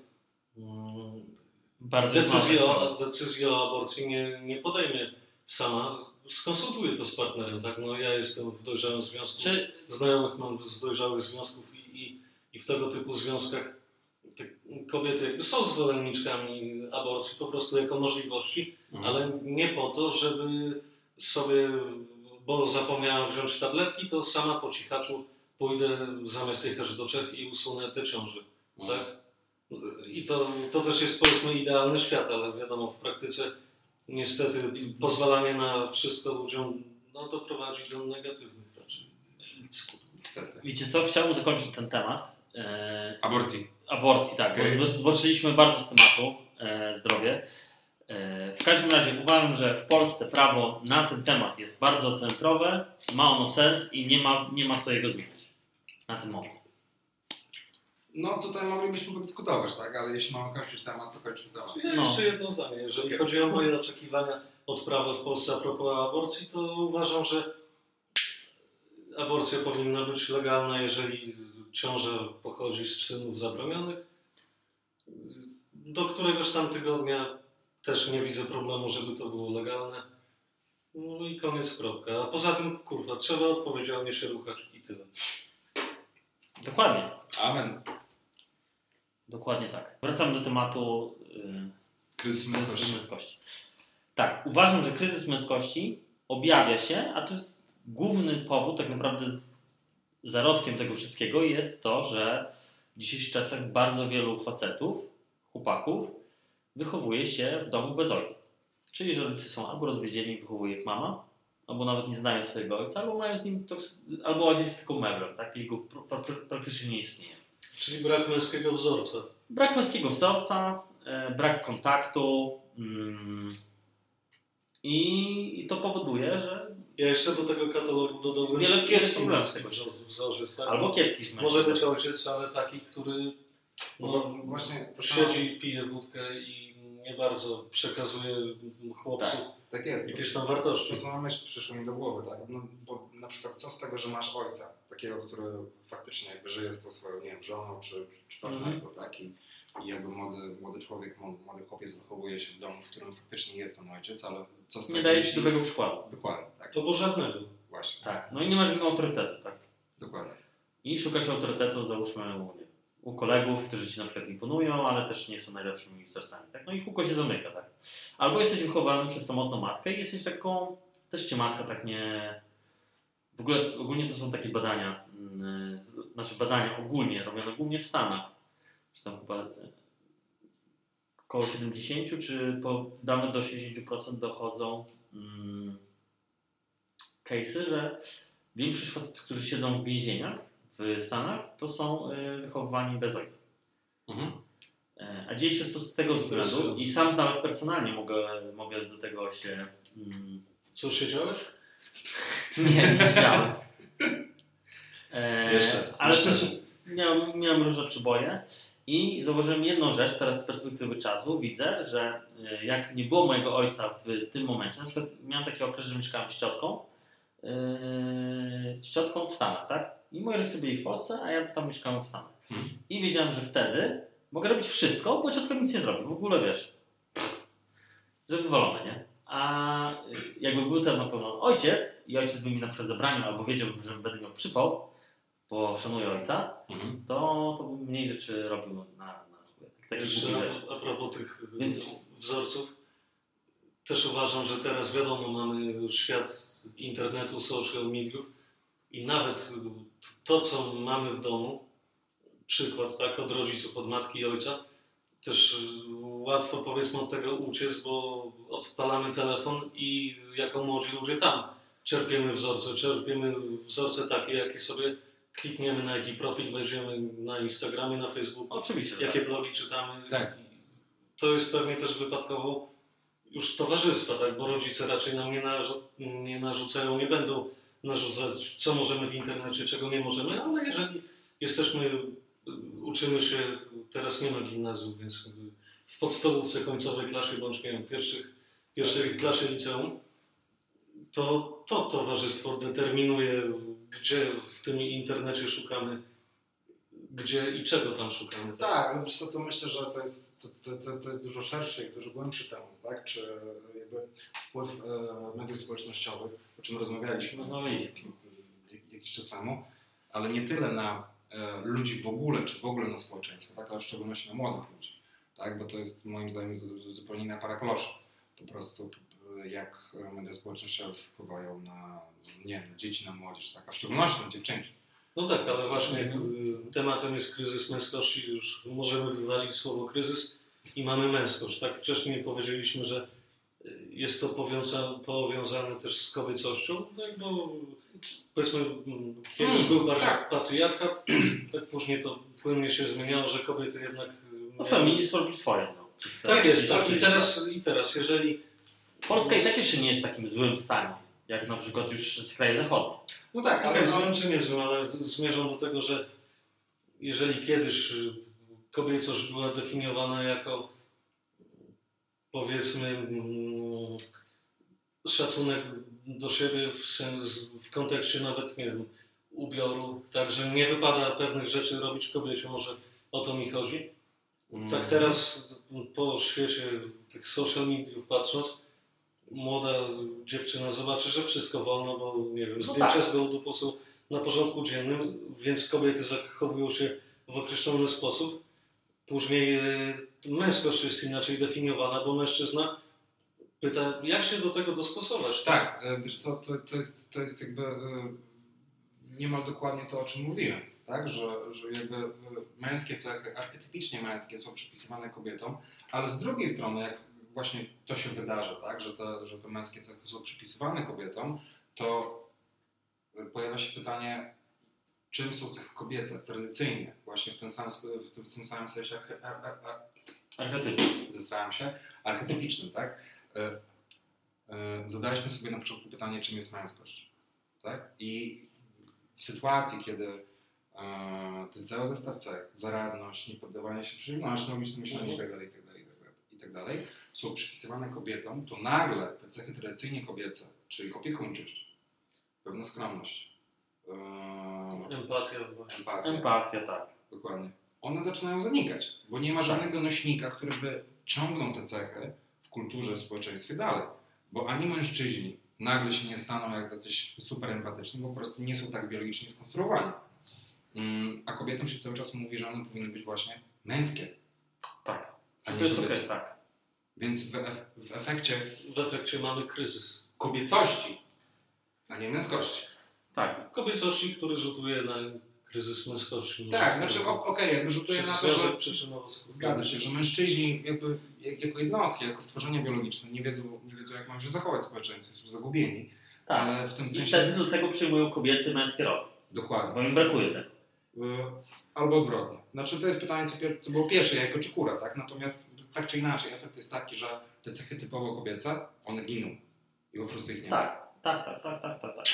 Bardzo decyzję o, decyzję o aborcji nie, nie podejmie sama. Skonsultuje to z partnerem, tak? No ja jestem w dojrzałym związku. Czy znajomych mam z dojrzałych związków i, i, i w tego typu związkach kobiety są zwolenniczkami aborcji po prostu jako możliwości, Mhm. ale nie po to, żeby sobie, bo zapomniałem wziąć tabletki, to sama po cichaczu pójdę zamiast jechać do Czech i usunę te ciąże. Tak? I to, to też jest powiedzmy idealny świat, ale wiadomo, w praktyce niestety pozwalanie na wszystko ludziom no, doprowadzi do negatywnych raczej skutków. Wiecie co, chciałbym zakończyć ten temat. E, Aborcji. aborcji, tak, bo zboczyliśmy bardzo z tematu e, zdrowie. E, w każdym razie uważam, że w Polsce prawo na ten temat jest bardzo centrowe, ma ono sens i nie ma, nie ma co jego zmieniać na ten moment. No tutaj moglibyśmy podyskutować, tak? Ale jeśli mamy kończyć temat, to kończymy temat. Ja No. Jeszcze jedno zdanie. Jeżeli chodzi o moje oczekiwania od prawa w Polsce a propos aborcji, to uważam, że aborcja powinna być legalna, jeżeli ciąża pochodzi z czynów zabronionych. Do któregoś tam tygodnia też nie widzę problemu, żeby to było legalne. No i koniec, kropka. A poza tym, kurwa, trzeba odpowiedzialnie się ruchać i tyle. Dokładnie, Amen. Dokładnie tak. Wracamy do tematu y, Kryzys kryzysu męskości. męskości. Tak, uważam, że kryzys męskości objawia się, a to jest główny powód, tak naprawdę zarodkiem tego wszystkiego jest to, że w dzisiejszych czasach bardzo wielu facetów, chłopaków wychowuje się w domu bez ojca. Czyli, że rodzice są albo rozwiedzieni, wychowuje ich mama, albo nawet nie znają swojego ojca, albo mają z nim, toks- albo ojciec jest tylko meblem, tak? Jego pr- pr- praktycznie nie istnieje. Czyli brak męskiego wzorca. Brak męskiego wzorca, e, brak kontaktu mm, i, to powoduje, że Ja jeszcze do tego katalogu dodałbym Wiele- wiele kiepski problemów z męski tego wzor- wzorzec. Tak? albo kiepski Może być ojciec, ale taki, który no, właśnie siedzi, pije wódkę i nie bardzo przekazuje chłopcu Tak jest. jakieś tam wartości. To sama myśl przyszła mi do głowy, tak? No, bo na przykład co z tego, że masz ojca, takiego, który faktycznie jakby żyje z tą swoją, nie wiem, żoną czy, czy partnerką, tak? I, I jakby młody, młody człowiek, młody, chłopiec wychowuje się w domu, w którym faktycznie jest ten ojciec, ale co z tego, Nie daje ci dobrego przykładu. Dokładnie, tak. To było żadnego. Właśnie, Tak, no i nie masz nim autorytetu, tak? dokładnie. I szukasz autorytetu, załóżmy, u, nie u kolegów, którzy ci na przykład imponują, ale też nie są najlepszymi sercami, tak? No i kółko się zamyka, tak? Albo jesteś wychowany przez samotną matkę i jesteś taką, też cię matka tak nie... W ogóle, ogólnie to są takie badania, mm, znaczy badania ogólnie, robione głównie w Stanach, czy tam chyba e, około 70, czy po, nawet do 60% dochodzą mm, case'y, że większość facetów, którzy siedzą w więzieniach w Stanach, to są y, wychowywani bez ojca. Mhm. E, A dzieje się to z tego względu i sam nawet personalnie mogę, mogę do tego się... Mm, Co siedziałeś? Nie, nie wiedziałem. E, Jeszcze, Ale jeszcze. też miałem, miałem różne przyboje i zauważyłem jedną rzecz, teraz z perspektywy czasu widzę, że e, jak nie było mojego ojca w tym momencie, na przykład miałem taki okres, że mieszkałem z ciotką, e, z ciotką w Stanach, tak? I moi rodzice byli w Polsce, a ja tam mieszkałem w Stanach. Mhm. I wiedziałem, że wtedy mogę robić wszystko, bo ciotka nic nie zrobi. W ogóle wiesz, że wywalone, nie? A y, jakby był ten na pewno ojciec i ojciec by mi na przykład zabranił albo wiedział, że będę miał przypał, bo szanuję ojca, Mhm. to, to bym mniej rzeczy robił na, na Jeszcze głupich rzeczy. a, propos tych Więc- wzorców, też uważam, że teraz wiadomo, mamy świat internetu, social mediów i nawet to, co mamy w domu, przykład tak, od rodziców, od matki i ojca, też y, łatwo powiedzmy od tego uciec, bo odpalamy telefon i jako młodzi ludzie tam czerpiemy wzorce, czerpiemy wzorce takie, jakie sobie klikniemy na jaki profil, wejdziemy na Instagramie, na Facebooku, Oczywiście, jakie tak. blogi czytamy. Tak. To jest pewnie też wypadkowo już towarzystwa, tak? bo rodzice raczej nam nie, narzu- nie narzucają, nie będą narzucać, co możemy w internecie, czego nie możemy, ale jeżeli jesteśmy, y, uczymy się, teraz nie ma gimnazjum, więc jakby w podstawówce końcowej klasie, bądź nie wiem, pierwszych, pierwszych klasie liceum, to to towarzystwo determinuje, gdzie w tym internecie szukamy, gdzie i czego tam szukamy. Tak, ale wiesz co, to myślę, że to jest, to, to, to, to jest dużo szerszy i dużo głębszy temat, tak? Czy jakby wpływ e, mediów społecznościowych, o czym rozmawialiśmy Rozmawialiśmy. jak- jakiś czas temu, ale nie tyle na e, ludzi w ogóle, czy w ogóle na społeczeństwo, tak? ale w szczególności na młodych ludzi, tak? bo to jest moim zdaniem zu- zupełnie inna para. Po prostu e, jak media społecznościowe wpływają na, nie na dzieci, na młodzież, tak? a w szczególności na dziewczynki. No tak, ale właśnie y, tematem jest kryzys męskości, już możemy wywalić słowo kryzys i mamy męskość. Tak wcześniej powiedzieliśmy, że jest to powiąza, powiązane też z kobiecością, tak, bo powiedzmy mm, kiedyś był bardziej tak. patriarchat, tak później to płynnie się zmieniało, że kobiety jednak... y, No feminizm robi swoje. No, Tak jest, tak. I 30 teraz, I teraz, jeżeli... Polska i tak jeszcze nie jest w takim złym stanie, jak na przykład już z krajów zachodnich. No tak, ale Ale złym czy nie złym, ale zmierzam do tego, że jeżeli kiedyś y, kobiecość była definiowana jako powiedzmy mm, szacunek do siebie w, sens, w kontekście nawet, nie wiem, ubioru, tak, że nie wypada pewnych rzeczy robić kobiecie, może o to mi chodzi. Tak teraz po świecie tych social mediów patrząc, młoda dziewczyna zobaczy, że wszystko wolno, bo nie wiem, No zdjęcia tak. z gołdupu są na porządku dziennym, więc kobiety zachowują się w określony sposób. Później e, męskość jest inaczej definiowana, bo mężczyzna pyta, jak się do tego dostosować. Tak, e, wiesz co, to, to, jest, to jest jakby e, niemal dokładnie to, o czym mówiłem, tak? Że, że jakby e, męskie cechy, archetypicznie męskie są przypisywane kobietom, ale z drugiej strony, jak właśnie to się wydarza, tak? Że te, że te męskie cechy są przypisywane kobietom, to pojawia się pytanie, czym są cechy kobiece tradycyjnie, właśnie w, ten sam, w, tym, w tym samym sensie arche- ar, ar, ar, Archetyp. zesrałem się, archetypicznym, tak? E, e, Zadaliśmy sobie na początku pytanie, czym jest męskość, tak? I w sytuacji, kiedy e, ten cały zestaw cech, zaradność, niepoddawanie się przeciwności, logiczne myślenie itd., itd., itd., itd., są przypisywane kobietom, to nagle te cechy tradycyjnie kobiece, czyli opiekuńczość, pewna skromność, Empatia empatia, Empatia, tak. Dokładnie. One zaczynają zanikać, bo nie ma żadnego nośnika, który by ciągnął te cechy w kulturze, w społeczeństwie dalej. Bo ani mężczyźni nagle się nie staną jak jacyś super empatyczni, bo po prostu nie są tak biologicznie skonstruowani. Mm, A kobietom się cały czas mówi, że one powinny być właśnie męskie, Tak. a To nie jest okej, kobiece. tak. Więc w, w efekcie W efekcie mamy kryzys. kobiecości, a nie męskości. Tak. Kobiecości, który rzutuje na kryzys męskości. Tak, znaczy okej, jakby rzutuje na to, że. Zgadza się, że mężczyźni jakby jak- jako jednostki, jako stworzenia biologiczne nie wiedzą, nie wiedzą jak mają się zachować w społeczeństwie, są zagubieni, tak. ale w tym I sensie wtedy do tego przyjmują kobiety męskie role, dokładnie. bo im brakuje tego. Y, Albo odwrotnie. Znaczy to jest pytanie, co, pier- co było pierwsze, jajko czy kura, tak? Natomiast tak czy inaczej efekt jest taki, że te cechy typowo kobiece, one giną i po prostu ich nie ma. Tak, tak, tak, tak, tak, tak. tak.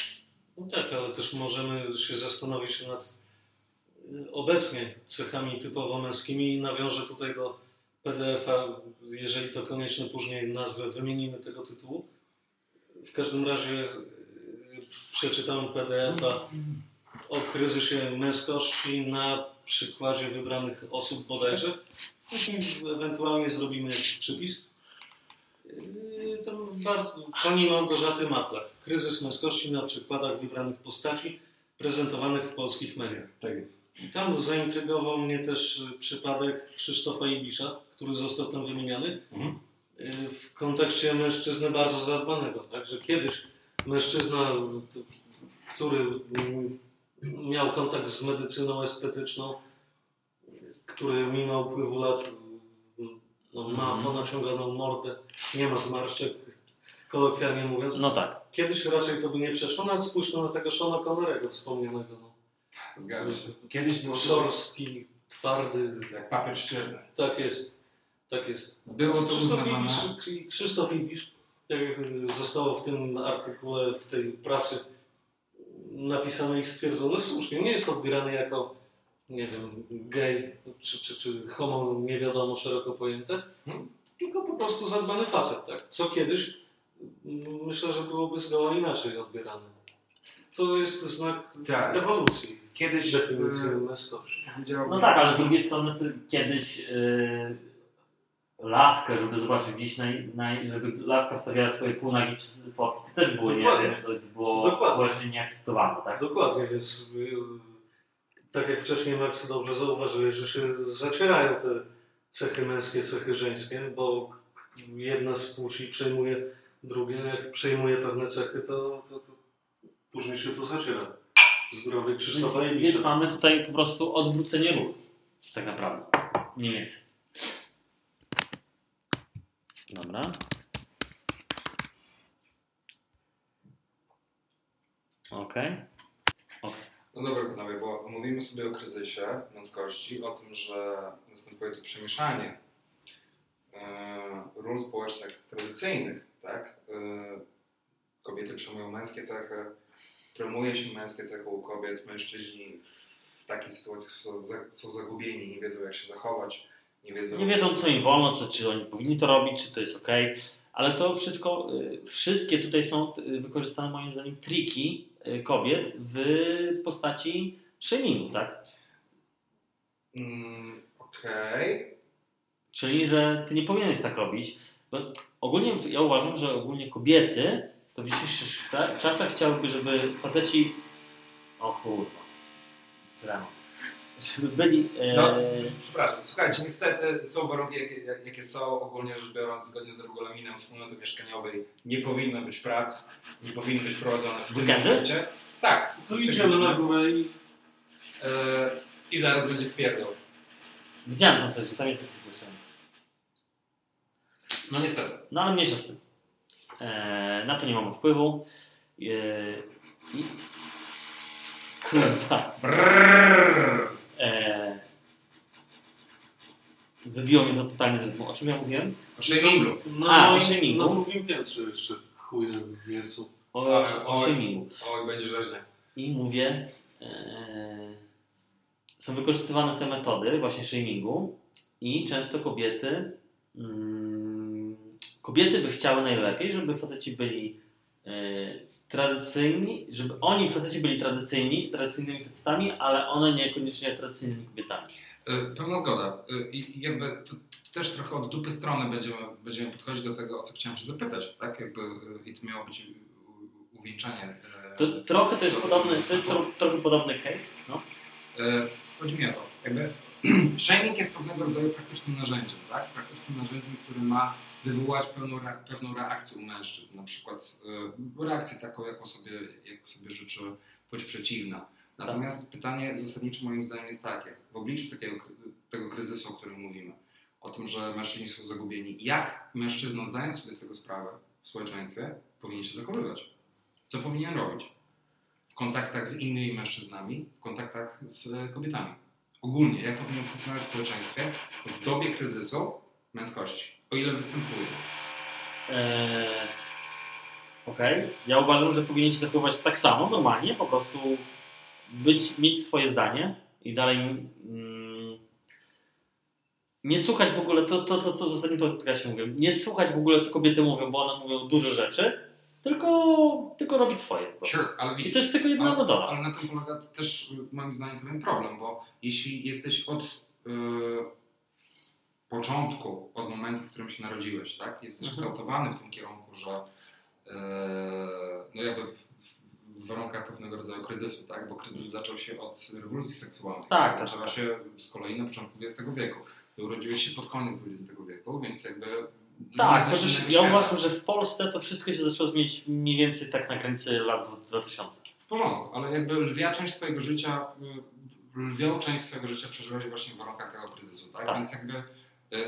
No tak, ale też możemy się zastanowić nad obecnie cechami typowo męskimi nawiążę tutaj do PDF-a, jeżeli to konieczne później nazwę wymienimy tego tytułu. W każdym razie y, przeczytałem PDF-a o kryzysie męskości na przykładzie wybranych osób bodajże. Ewentualnie zrobimy jakiś przypis. To bardzo, pani Małgorzaty Matlak. Kryzys męskości na przykładach wybranych postaci prezentowanych w polskich mediach. Tak jest. I tam zaintrygował mnie też y, przypadek Krzysztofa Ibisza, który został tam wymieniony Mhm. y, w kontekście mężczyzny bardzo zadbanego. Tak? Że kiedyś mężczyzna, który miał kontakt z medycyną estetyczną, który mimo upływu lat no, ma Mhm. ponaciąganą mordę, nie ma zmarszczek, kolokwialnie mówiąc. No tak. Kiedyś raczej to by nie przeszło, nawet spójrzmy na tego Shona Connerego wspomnianego. No. Zgadza się. Kiedyś było to Szorstki, twardy, jak papier ścierny. tak jest. Tak jest. Było to Krzysztof. Ibisz, Krzysztof Ibisz, tak jak zostało w tym artykule, w tej pracy napisane i stwierdzone słusznie, nie jest odbierany jako, nie wiem, gej czy, czy, czy homo nie wiadomo szeroko pojęte, Hmm. tylko po prostu zadbany facet, tak? Co kiedyś myślę, że byłoby zgoła inaczej odbierane. To jest znak Tak. ewolucji, Kiedyś y, męskości. powiedziałbym, No tak, ale z drugiej strony kiedyś yy, laskę, żeby zobaczyć gdzieś, naj, naj, żeby laska wstawiała swoje półnagi czy fotki, to też było, nie, wiesz, to było Dokładnie. społecznie nieakceptowane, tak? Dokładnie, więc y, tak jak wcześniej Max dobrze zauważyłeś, że się zacierają te cechy męskie, cechy żeńskie, bo jedna z płci przejmuje drugie, jak przejmuje pewne cechy, to, to, to później się to zaciera. Zdrowie Więc, Krzysztofa więc Ibicza. mamy tutaj po prostu odwrócenie ról. Tak naprawdę. Mniej więcej. Dobra. Okej. No dobra, panowie, bo mówimy sobie o kryzysie męskości, o tym, że następuje tu przemieszanie e, ról społecznych tradycyjnych, tak? E, kobiety przejmują męskie cechy, promuje się męskie cechy u kobiet, mężczyźni w takiej sytuacji są, są zagubieni, nie wiedzą jak się zachować, nie wiedzą... Nie wiedzą, co im wolno, co, czy oni powinni to robić, czy to jest ok. Ale to wszystko, y, wszystkie tutaj są y, wykorzystane moim zdaniem triki y, kobiet w postaci shamingu, tak? Mm, Okej. Czyli, że ty nie powinieneś tak robić. Bo ogólnie ja uważam, że ogólnie kobiety to w dzisiejszych czasach- chciałyby, żeby faceci. O kurwa. Zrano. Żeby byli. E... No, przepraszam, słuchajcie, niestety są warunki, jakie, jak- jakie są. Ogólnie rzecz biorąc, zgodnie z regulaminem wspólnoty mieszkaniowej nie powinno być prac, nie powinny być prowadzone w tym momencie. Tak. To idziemy na górę i E, I zaraz będzie wpierdol. Widziałem tam coś, że tam jest jakiś głosunek. No niestety. No ale mniejsza z tym. E, na to nie mamy wpływu. E, i... Kurwa. E, wybiło mnie to totalnie z rytmu. O czym ja mówiłem? O shamingu. na, A, o moim- shamingu? na drugim piętrze jeszcze chuj wiercą. O, Ale- o oj. shamingu. Oj, będzie rzeźnie. I mówię, e, są wykorzystywane te metody właśnie shamingu i często kobiety mm, kobiety by chciały najlepiej, żeby faceci byli e, tradycyjni, żeby oni faceci byli tradycyjni, tradycyjnymi facetami, ale one niekoniecznie tradycyjnymi kobietami. E, Pełna zgoda. E, I jakby to, to też trochę od dupy strony będziemy, będziemy podchodzić do tego, o co chciałem Cię zapytać, tak? Jakby, I to miało być uwieńczenie. To, trochę to jest podobny, to jest tro, trochę podobny case, no. Chodzi mi o to, jakby shaming jest pewnego rodzaju praktycznym narzędziem, tak? Praktycznym narzędziem, które ma wywołać pewną, pewną reakcję u mężczyzn, na przykład e, reakcję taką, jaką sobie, jaką sobie życzy płeć przeciwna. Natomiast pytanie zasadnicze moim zdaniem jest takie, w obliczu takiego, tego kryzysu, o którym mówimy, o tym, że mężczyźni są zagubieni, jak mężczyzna, zdając sobie z tego sprawę w społeczeństwie, powinien się zachowywać? Co powinien robić? w kontaktach z innymi mężczyznami, w kontaktach z e, kobietami. Ogólnie, jak powinno funkcjonować w społeczeństwie w dobie kryzysu męskości, o ile występuje. Eee, Okej. Ja uważam, że powinien się zachowywać tak samo, normalnie, po prostu być, mieć swoje zdanie i dalej mm, nie słuchać w ogóle, to, to, to, to w ostatnim podcaście mówię, nie słuchać w ogóle, co kobiety mówią, bo one mówią duże rzeczy, tylko, tylko robić swoje. Sure, ale I widzisz, to jest tylko jedna metoda. ale na tym polega też y, moim zdaniem pewien problem, bo jeśli jesteś od y, początku, od momentu, w którym się narodziłeś, tak? Jesteś Mhm. kształtowany w tym kierunku, że y, no jakby w- warunkach pewnego rodzaju kryzysu, tak? Bo kryzys zaczął się od rewolucji seksualnej. Tak, tak, Zaczęła tak. się z kolei na początku XX wieku. Ty urodziłeś się pod koniec XX wieku, więc jakby no, Tak, to też, ja uważam, że w Polsce to wszystko się zaczęło zmienić mniej więcej tak na granicy lat 2000. W porządku, ale jakby lwia część Twojego życia, y, lwią część swojego życia przeżyłeś właśnie w warunkach tego kryzysu, tak? Tak. Więc jakby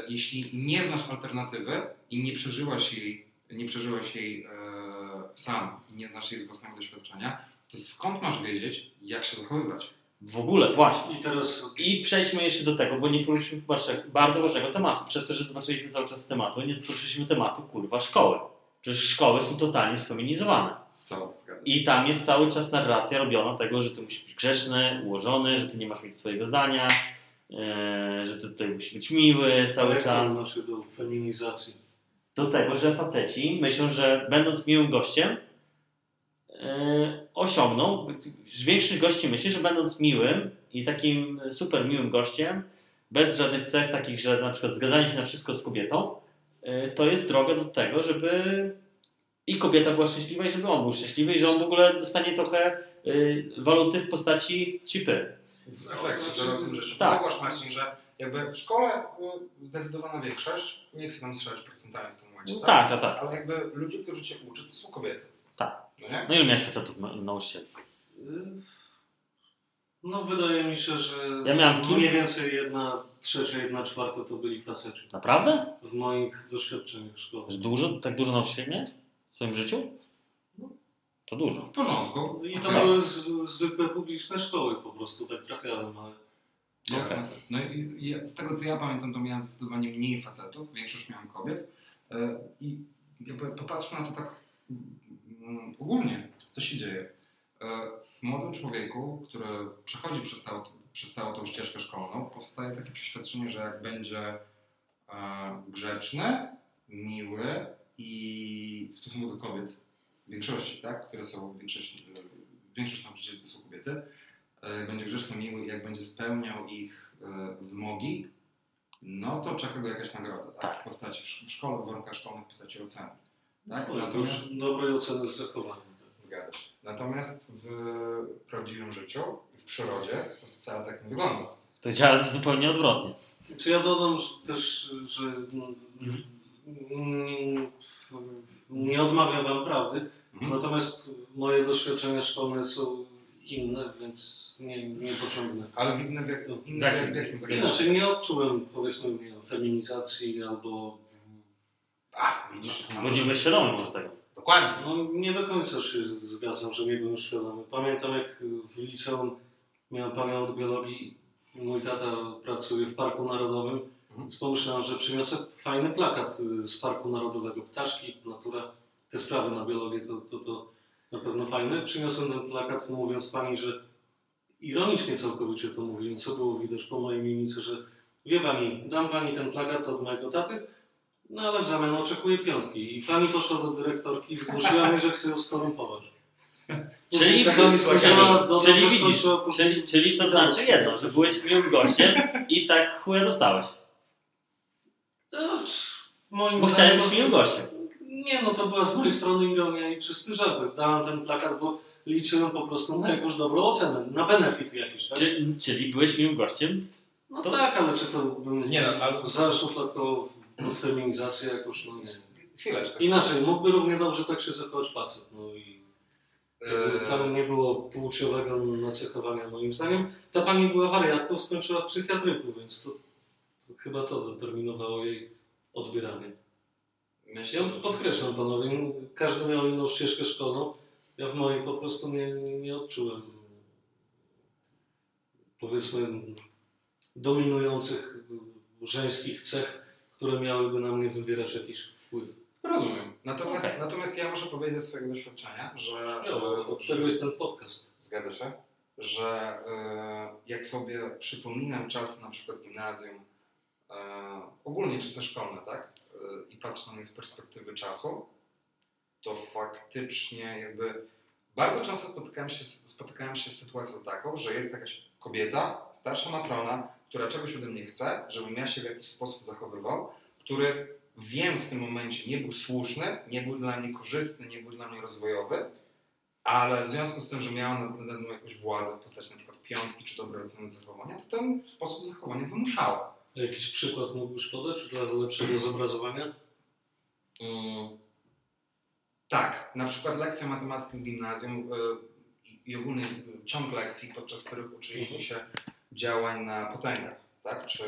jeśli nie znasz alternatywy i nie przeżyłaś jej, nie przeżyłaś jej e, sam, i nie znasz jej z własnego doświadczenia, to skąd masz wiedzieć, jak się zachowywać? W ogóle, właśnie. I teraz I przejdźmy jeszcze do tego, bo nie poruszyliśmy bardzo ważnego tematu. Przez to, że zobaczyliśmy cały czas tematu, nie poruszyliśmy tematu, kurwa, szkoły. Przecież szkoły są totalnie sfeminizowane. Co? Zgadzam. I tam jest cały czas narracja robiona tego, że ty musisz być grzeczny, ułożony, że ty nie masz mieć swojego zdania, e, że ty tutaj musisz być miły cały jak to czas. odnosi się do feminizacji. Do tego, że faceci myślą, że będąc miłym gościem, e, osiągną, większość gości myśli, że będąc miłym i takim super miłym gościem, bez żadnych cech takich, że na przykład zgadzanie się na wszystko z kobietą, e, to jest droga do tego, żeby i kobieta była szczęśliwa i żeby on był szczęśliwy i że on w ogóle dostanie trochę waluty w postaci cipy. W efekcie dorosłym życiu. Tak. Zauważ Marcin, że jakby w szkole zdecydowana większość, nie chcę tam strzelać procentami w tym momencie, No tak? tak, tak, tak. ale jakby ludzie, którzy cię uczy, to są kobiety. Tak. No nie? No ile miałeś facetów na- nauczycieli? No wydaje mi się, że Ja miałem kim- mniej więcej jedna trzecia, jedna czwarta to byli faceci. Naprawdę? W moich doświadczeniach szkoły. Że Dużo? Tak dużo nauczycieli miałeś w swoim życiu? To dużo. W porządku. I to były zwykłe publiczne szkoły, po prostu tak trafiałem, ale Jasne. No i i z tego co ja pamiętam, to miałem zdecydowanie mniej facetów, większość miałem kobiet. E, I jakby popatrzmy na to tak mm, ogólnie, co się dzieje. E, W młodym człowieku, który przechodzi przez całą, przez całą tą ścieżkę szkolną, powstaje takie przeświadczenie, że jak będzie e, grzeczny, miły i w stosunku do kobiet większości, tak, które są w większości, większość nauczycieli to są kobiety, e, będzie grzeczny, miły i jak będzie spełniał ich e, wymogi, no to czeka go jakaś nagroda, tak? Tak. W postaci, w sz- w szkole, w warunkach szkolnych w postaci oceny. Tak? no, Natomiast, już dobrej oceny z zachowania. Tak. zgadza się. Natomiast w prawdziwym życiu, w przyrodzie, to wcale tak nie wygląda. To działa zupełnie odwrotnie. Czy ja dodam że też, że nie odmawiam Wam prawdy, Mhm. natomiast moje doświadczenia szkolne są inne, więc nie, nie pociągnę. Ale w innym, w, jak, innym, Tak. jak, w jakim zakresie? Inaczej nie odczułem powiedzmy nie feminizacji albo A, widzisz. Bo nie byłeś świadomy może tego. Dokładnie. no, nie do końca się zgadzam, że nie byłem świadomy. Pamiętam jak w liceum miałem panią od biologii, mój tata pracuje w Parku Narodowym, Mhm. więc pomyślałem, że przyniosę fajny plakat z Parku Narodowego. Ptaszki, natura, te sprawy na biologię to, to, to na pewno fajne. Przyniosłem ten plakat mówiąc pani, że ironicznie całkowicie to mówię, co było widać po mojej mimice, że wie pani, dam pani ten plakat od mojego taty, no ale w zamian oczekuję piątki. I pani poszła do dyrektorki i zgłosiła mi, że chce ją skorumpować. Czyli- ta pani skończyła, do, czyli widzisz, po- Czyli, czyli to znaczy jedno, że byłeś miłym gościem i tak chuja dostałeś. To, moim Bo chciałeś być miłym gościem. Nie, no to była z mojej strony ironia i czysty żart. Dałem ten plakat, bo liczyłem po prostu na jakąś dobrą ocenę, na benefit jakiś, tak? Czyli, czyli byłeś miłym gościem. No to- tak, ale czy to bym Nie no, ale- zaszufladkował pod feminizację jakoś, no nie. Chwileczkę. Inaczej, mógłby równie dobrze tak się zachować facet, no i Eee, tam nie było płciowego nacechowania moim zdaniem. Ta pani była wariatką, skończyła w psychiatryku, więc to, to chyba to determinowało jej odbieranie. Myślę, Ja podkreślam panowie, każdy miał inną ścieżkę szkolną. Ja w mojej po prostu nie, nie, odczułem powiedzmy dominujących żeńskich cech, które miałyby na mnie wywierać jakiś wpływ. Rozumiem. Natomiast, Okej. natomiast ja muszę powiedzieć ze swojego doświadczenia, że, No, od tego jest ten podcast. zgadza się, że e, jak sobie przypominam czasy na przykład gimnazjum, e, ogólnie czasy szkolne, tak, i patrzę na nie z perspektywy czasu, to faktycznie jakby bardzo często spotykałem się, spotykałem się z sytuacją taką, że jest jakaś kobieta, starsza matrona, która czegoś ode mnie chce, żebym ja się w jakiś sposób zachowywał, który wiem w tym momencie nie był słuszny, nie był dla mnie korzystny, nie był dla mnie rozwojowy, ale w związku z tym, że miała nad- nade mną jakąś władzę w postaci przykład piątki czy dobrej oceny zachowania, to ten sposób zachowania wymuszała. Jakiś przykład mógłbyś podać dla lepszego zobrazowania? Mm, tak, na przykład lekcja matematyki w gimnazjum y, i- i ogólnie y, ciąg lekcji, podczas których uczyliśmy się działań na potęgach. Tak? Czy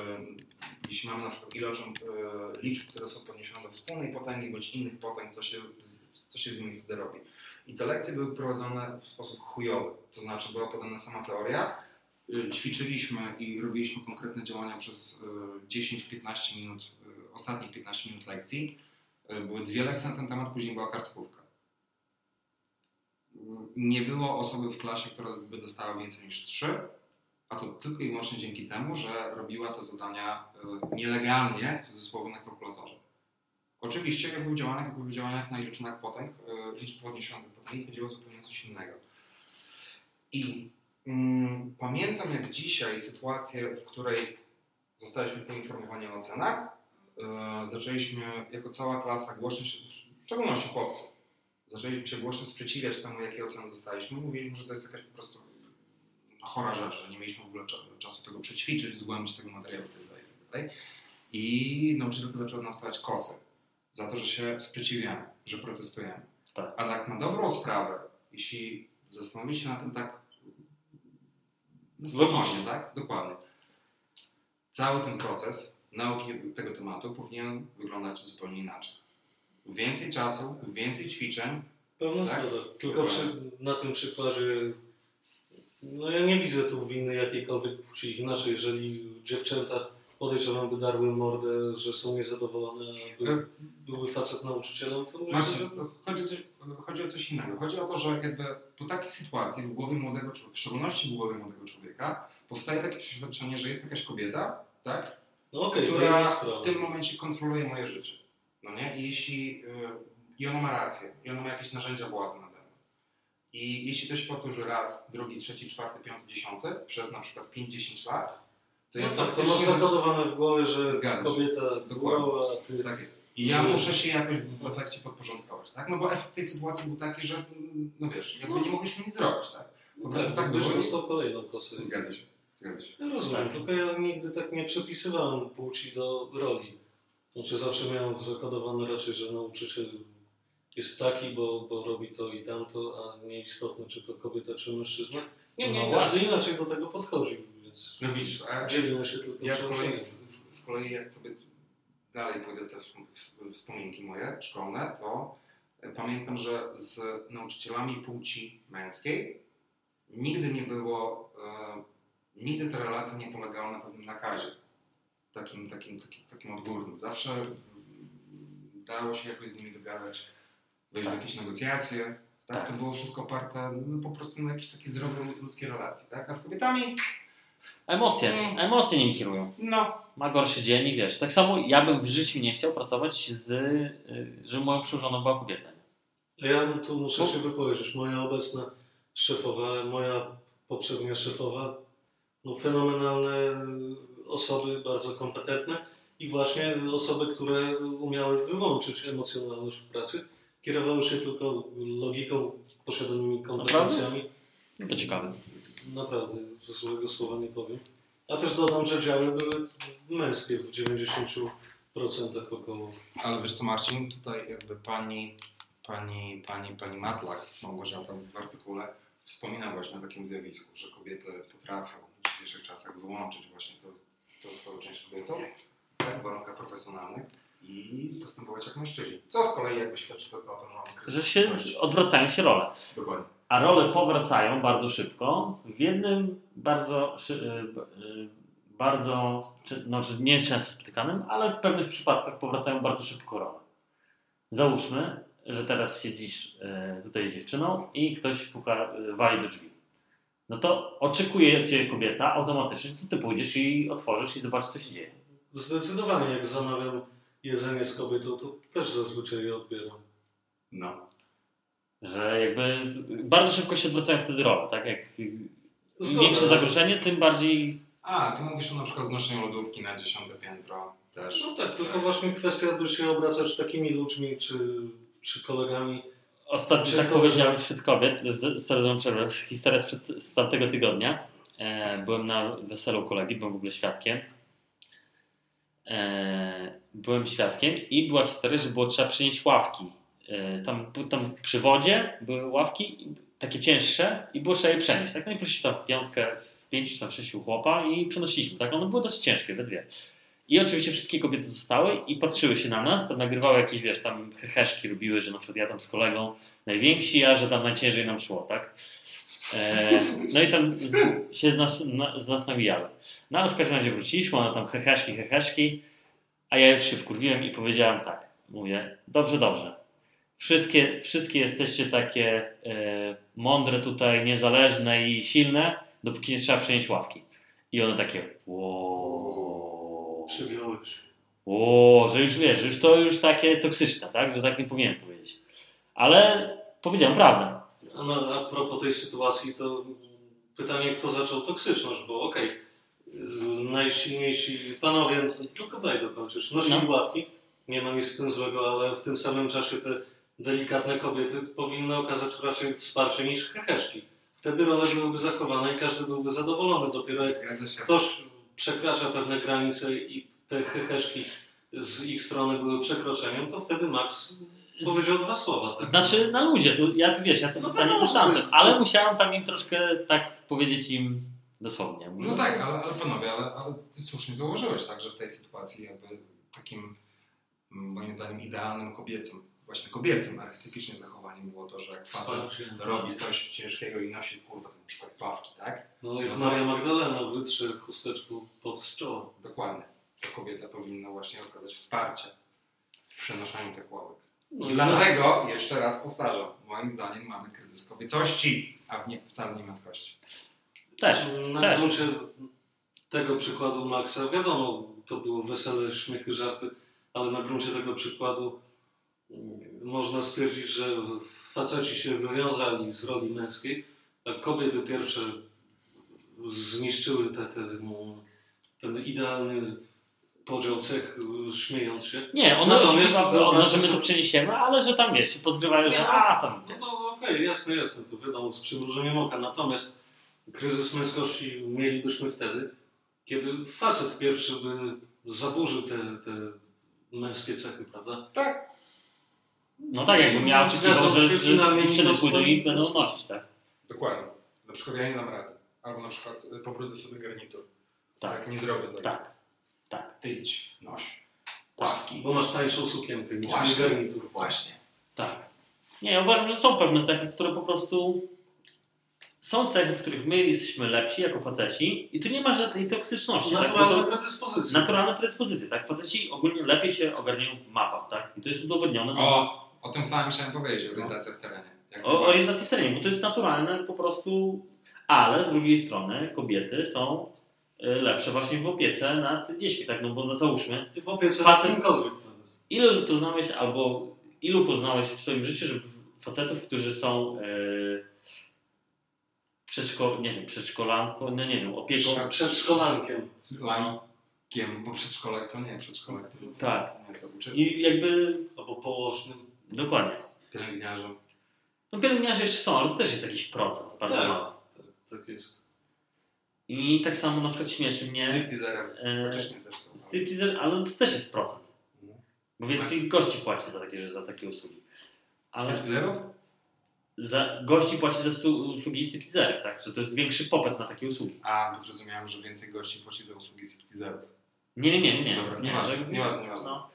jeśli mamy na przykład ilocząt y, liczb, które są podniesione do wspólnej potęgi bądź innych potęg, co się, co się z nimi wtedy robi. I te lekcje były prowadzone w sposób chujowy, to znaczy była podana sama teoria, ćwiczyliśmy i robiliśmy konkretne działania przez y, 10-15 minut, y, ostatnich 15 minut lekcji. Y, Były dwie lekcje na ten temat, później była kartkówka. Y, Nie było osoby w klasie, która by dostała więcej niż trzy, a to tylko i wyłącznie dzięki temu, że robiła te zadania y, nielegalnie, w cudzysłowie, na kalkulatorze. Oczywiście, jak w działaniach, jak w działaniach na liczbach potęg, y, liczb podniesionych do potęgi chodziło o zupełnie coś innego. I pamiętam jak dzisiaj sytuację, w której zostaliśmy poinformowani o ocenach, e, zaczęliśmy jako cała klasa głośno się, w szczególności chłopcy, zaczęliśmy się głośno sprzeciwiać temu, jakie oceny dostaliśmy. Mówiliśmy, że to jest jakaś po prostu chora rzecz, że nie mieliśmy w ogóle cza- czasu tego przećwiczyć, zgłębić tego materiału itd. itd. I nauczycielka zaczęła nam stawiać kosy za to, że się sprzeciwiamy, że protestujemy. Tak. A tak na dobrą sprawę, jeśli zastanowić się na tym tak Logicznie. tak? Dokładnie. Cały ten proces nauki tego tematu powinien wyglądać zupełnie inaczej. Więcej czasu, więcej ćwiczeń, Pełna Tak? zgoda. Tylko przy, na tym przykładzie, no ja nie widzę tu winy jakiejkolwiek płci. Inaczej, jeżeli dziewczęta podejrzewam by darły mordę, że są niezadowolone, by, były facet nauczycielem, to Marcin, że... chodzi, o coś, chodzi o coś innego. Chodzi o to, że jakby po takiej sytuacji w głowie młodego człowieka, w szczególności w głowie młodego człowieka, powstaje takie przeświadczenie, że jest jakaś kobieta, tak? No inna która w tym momencie kontroluje moje życie. No nie? I jeśli y, i ona ma rację, i ona ma jakieś narzędzia władzy nade mną. I jeśli to się powtórzy raz, drugi, trzeci, czwarty, piąty, dziesiąty, przez na przykład 5-10 lat, to ja No tak, to masz zakodowane w głowie, że Zgadza się. kobieta Dokładnie. była, a ty... Tak jest. I ja muszę się jakoś w efekcie podporządkować, tak? No bo efekt tej sytuacji był taki, że no wiesz, jakby nie mogliśmy nic zrobić, tak? Po No prostu tak, tak by było. kolejną kosę. Zgadza się. Zgadza się. Ja rozumiem, Tak. tylko ja nigdy tak nie przypisywałem płci do roli. Znaczy zawsze miałem zakodowane raczej, że nauczyciel jest taki, bo, bo robi to i tamto, a nieistotne czy to kobieta czy mężczyzna. Niemniej No każdy inaczej do tego podchodził, No widzisz, a dzielimy się tylko ja z kolei, z, z- kolei jak sobie dalej pójdę te wsp- wspominki moje szkolne, to pamiętam, że z nauczycielami płci męskiej nigdy nie było, e, nigdy ta relacja nie polegała na pewnym nakazie. Takim, takim, takim, takim odgórnym. Zawsze dało się jakoś z nimi dogadać, wejść w Tak. jakieś negocjacje. Tak? Tak. To było wszystko oparte no, po prostu na jakiejś takiej zdrowej ludzkiej relacji. Tak? A z kobietami, Emocje, Mm. emocje nim kierują. no, Ma gorszy dzień i wiesz. Tak samo ja bym w życiu nie chciał pracować z, y, że moją przełożoną była kobieta. A ja tu muszę się wypowiedzieć. Moja obecna szefowa, moja poprzednia szefowa, no fenomenalne osoby, bardzo kompetentne i właśnie osoby, które umiały wyłączyć emocjonalność w pracy, kierowały się tylko logiką, posiadanymi kompetencjami. To ciekawe. Naprawdę, ze złego słowa nie powiem. A też dodam, że działy były męskie w 90% około. Ale wiesz co Marcin, tutaj jakby pani, pani, pani, pani Matlak, Małgorzata w artykule wspomina właśnie o takim zjawisku, że kobiety potrafią w dzisiejszych czasach wyłączyć właśnie to, tą swoją część kobiecą tak, w warunkach profesjonalnych i postępować jak mężczyźni. Co z kolei jakby świadczy o tym, że Że się odwracają się role. Dokładnie. A role powracają bardzo szybko. W jednym bardzo, y, y, bardzo czy, znaczy nie często spotykanym, ale w pewnych przypadkach powracają bardzo szybko role. Załóżmy, że teraz siedzisz y, tutaj z dziewczyną i ktoś puka, wali do drzwi. No to oczekuje cię kobieta automatycznie, to ty pójdziesz i otworzysz i zobaczysz, co się dzieje. Zdecydowanie, jak zamawiam jedzenie z kobietą, to też zazwyczaj je odbieram. No. Że jakby bardzo szybko się odwracają wtedy role, tak? Jak im Zgoda. większe zagrożenie, tym bardziej A, ty mówisz o na przykład wnoszeniu lodówki na dziesiąte piętro też. No tak, tylko właśnie kwestia, by się obracać takimi ludźmi, czy, czy kolegami. Ostatnio Czy tak powiedziałem wśród kobiet, z- sorry, że przerwę, historia sprzed, z tamtego tygodnia. E, byłem na weselu kolegi, byłem w ogóle świadkiem. E, byłem świadkiem i była historia, że było trzeba przynieść ławki. E, tam, tam przy wodzie były ławki takie cięższe i było trzeba je przenieść. Tak? No i poszliśmy tam w piątkę, w pięciu czy tam sześciu chłopa i przenosiliśmy. Tak? One były dość ciężkie, we dwie. I oczywiście wszystkie kobiety zostały i patrzyły się na nas, tam nagrywały jakieś, wiesz, tam heheszki robiły, że na przykład ja tam z kolegą najwięksi, a że tam najciężej nam szło, tak? E, no i tam z, się z nas, na, z nas nawijały. No ale w każdym razie wróciliśmy, one tam heheszki, heheszki, a ja już się wkurwiłem i powiedziałem tak, mówię, dobrze, dobrze. Wszystkie, wszystkie jesteście takie e, mądre tutaj, niezależne i silne, dopóki nie trzeba przenieść ławki. I one takie, wow. Przygiąłeś. O, że już wiesz, już to już takie toksyczne, tak? Że tak nie powinienem powiedzieć. Ale powiedziałem prawdę. A, no, a propos tej sytuacji, to pytanie, kto zaczął toksyczność, bo okej, yy, najsilniejsi panowie, tylko daj dokończyć, nosili No. ławki, nie ma nic w tym złego, ale w tym samym czasie te delikatne kobiety powinny okazać raczej wsparcie niż heheszki wtedy role byłyby zachowane i każdy byłby zadowolony. Dopiero jak ktoś przekracza pewne granice i te heheszki z ich strony były przekroczeniem, to wtedy Max powiedział dwa słowa. Tak? Znaczy na luzie, tu, ja tu wiesz, ja to No totalnie wiadomo, z że to dystansem, jest- ale musiałem tam im troszkę tak powiedzieć im dosłownie. No tak, ale, ale panowie, ale, ale ty słusznie zauważyłeś, tak, że w tej sytuacji jakby takim moim zdaniem idealnym kobiecym, właśnie kobiecym archetypicznie zachowaniem było to, że jak facet Wsparcie. robi coś ciężkiego i nosi kurwa na przykład pławki, tak? No jak No to- Maria Magdalena wytrze chusteczką pod z czoła. Dokładnie. To kobieta powinna właśnie okazać wsparcie w przenoszeniu tych ławek. No I i dlatego, jeszcze raz powtarzam, moim zdaniem mamy kryzys kobiecości, a nie, wcale nie męskości. Też, Na też. gruncie tego przykładu Maxa, wiadomo, to było wesele, śmiechy, żarty, ale na gruncie tego przykładu można stwierdzić, że faceci się wywiązali z roli męskiej, a kobiety pierwsze zniszczyły te, te, ten idealny podział cech, śmiejąc się. Nie, one Natomiast oczywiście, one, że my to przeniesiemy, ale że tam wiesz, się pozgrywają, że Nie, a tam wiesz. No okej, jasne, jasne, to wiadomo, z przymrużeniem oka. Natomiast kryzys męskości mielibyśmy wtedy, kiedy facet pierwszy by zaburzył te, te męskie cechy, prawda? Tak. No tak, jakby miał Zgadzam oczekiwał, że, się, że dziewczyny pójdą i będą nosić, tak? Dokładnie. Na przykład ja nie dam rady. Albo na przykład y, pobrudzę sobie garnitur. Tak. Tak, nie zrobię tego. Tak, tak. Ty idź, noś. Ławki. Bo masz tańszą sukienkę niż Właśnie. garnitur. Właśnie. Tak. Nie, ja uważam, że są pewne cechy, które po prostu są cechy, w których my jesteśmy lepsi jako faceci i tu nie ma żadnej toksyczności. Tak? Naturalne to, predyspozycje. naturalne predyspozycje, tak? Faceci ogólnie lepiej się ogarniają w mapach, tak? I to jest udowodnione. O, o tym samym chciałem powiedzieć, orientacja w terenie. O orientacji w terenie, bo to jest naturalne po prostu, ale z drugiej strony kobiety są y, lepsze właśnie w opiece nad dziećmi, tak? No bo no załóżmy, W opiece Facet-. Ilu poznałeś albo ilu poznałeś w swoim życiu, żeby facetów, którzy są yy, przedszko, nie wiem, przedszkolanką, no nie wiem, opieką. Prze- Przedszkolankiem. Lankiem, bo przedszkolak to nie przedszkolak. To Tak. Nie, to I jakby, Albo położnym. Dokładnie. pielęgniarzem. No pielęgniarze jeszcze są, ale to też jest jakiś procent, bardzo Tak. mały. Tak, tak jest. I tak samo na przykład śmieszy mnie Stripteaserem. Wcześniej też są. stripteaser, ale to też jest procent. Mhm. Bo więcej gości płaci za takie, za takie usługi. Ale Stripteaserów? za, gości płaci za stu, usługi stripteaserek, tak? Że to jest większy popyt na takie usługi. A, bo zrozumiałem, że więcej gości płaci za usługi stripteaserów. Nie, nie, nie, nie. Dobra, nie, nieważne, że- nieważne, nieważne. No,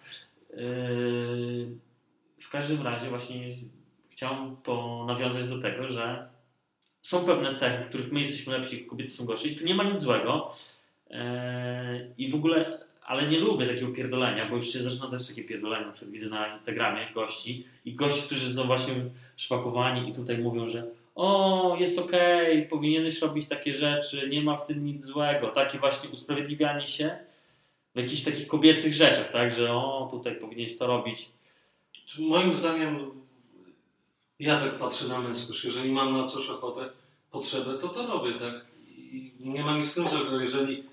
yy, w każdym razie właśnie chciałem nawiązać do tego, że są pewne cechy, w których my jesteśmy lepsi, kobiety są gorsze i tu nie ma nic złego. Yy, I w ogóle, ale nie lubię takiego pierdolenia, bo już się zaczyna też takie pierdolenie, na przykład widzę na Instagramie gości i gości, którzy są właśnie szpakowani i tutaj mówią, że o, jest okej, powinieneś robić takie rzeczy, nie ma w tym nic złego. Takie właśnie usprawiedliwianie się w jakichś takich kobiecych rzeczach, tak, że o, tutaj powinieneś to robić. Moim zdaniem, ja tak patrzę na męskość. Jeżeli mam na coś ochotę, potrzebę, to to robię, tak? I nie ma nic z tym złego. Jeżeli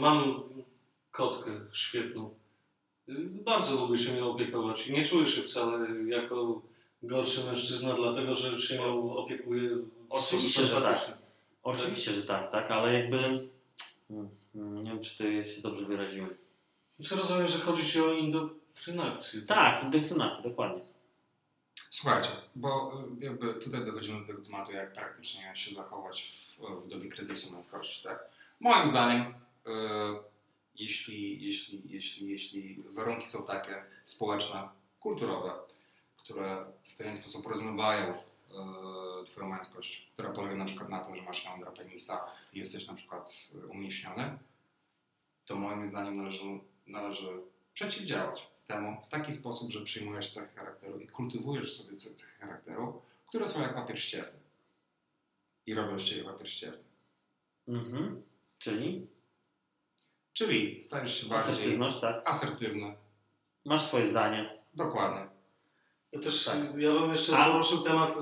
mam kotkę świetną, bardzo lubię się nią opiekować i nie czuję się wcale jako gorszy mężczyzna, dlatego że się nią opiekuję. Oczywiście, że tak. Oczywiście, że tak, tak, ale jakby mm, mm, nie wiem, czy to się dobrze wyraziłem. Rozumiem, że chodzi ci o indoktrynację? Tak, indoktrynacja, dokładnie. Słuchajcie, bo y, jakby tutaj dochodzimy do tego tematu, jak praktycznie się zachować w, w dobie kryzysu męskości, tak? Moim zdaniem, y, jeśli, jeśli, jeśli, jeśli warunki są takie społeczne, kulturowe, które w pewien sposób rozmywają y, twoją męskość, która polega na przykład na tym, że masz jądra penisa i jesteś na przykład umieśniony, to moim zdaniem należy, należy przeciwdziałać temu w taki sposób, że przyjmujesz cechy charakteru i kultywujesz w sobie ce- cechy charakteru, które są jak papier ścierny. I robią z ciebie papier ścierny. Mhm. Czyli Czyli stajesz się bardziej asertywność, tak. asertywny. Masz swoje zdanie. Dokładnie. Ja też, Tak. ja bym jeszcze A- poruszył temat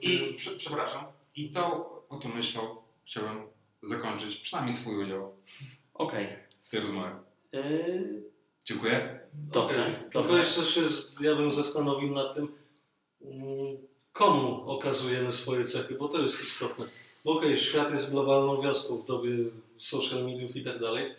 I prze, przepraszam, i tą oto myślą chciałem zakończyć przynajmniej swój udział Okej. w tej rozmowie. Yy, Dziękuję. Dobrze. Tylko dobrze. jeszcze się z, ja bym zastanowił nad tym, mm, komu okazujemy swoje cechy, bo to jest istotne. Bo okej, świat jest globalną wioską w dobie social mediów i tak dalej.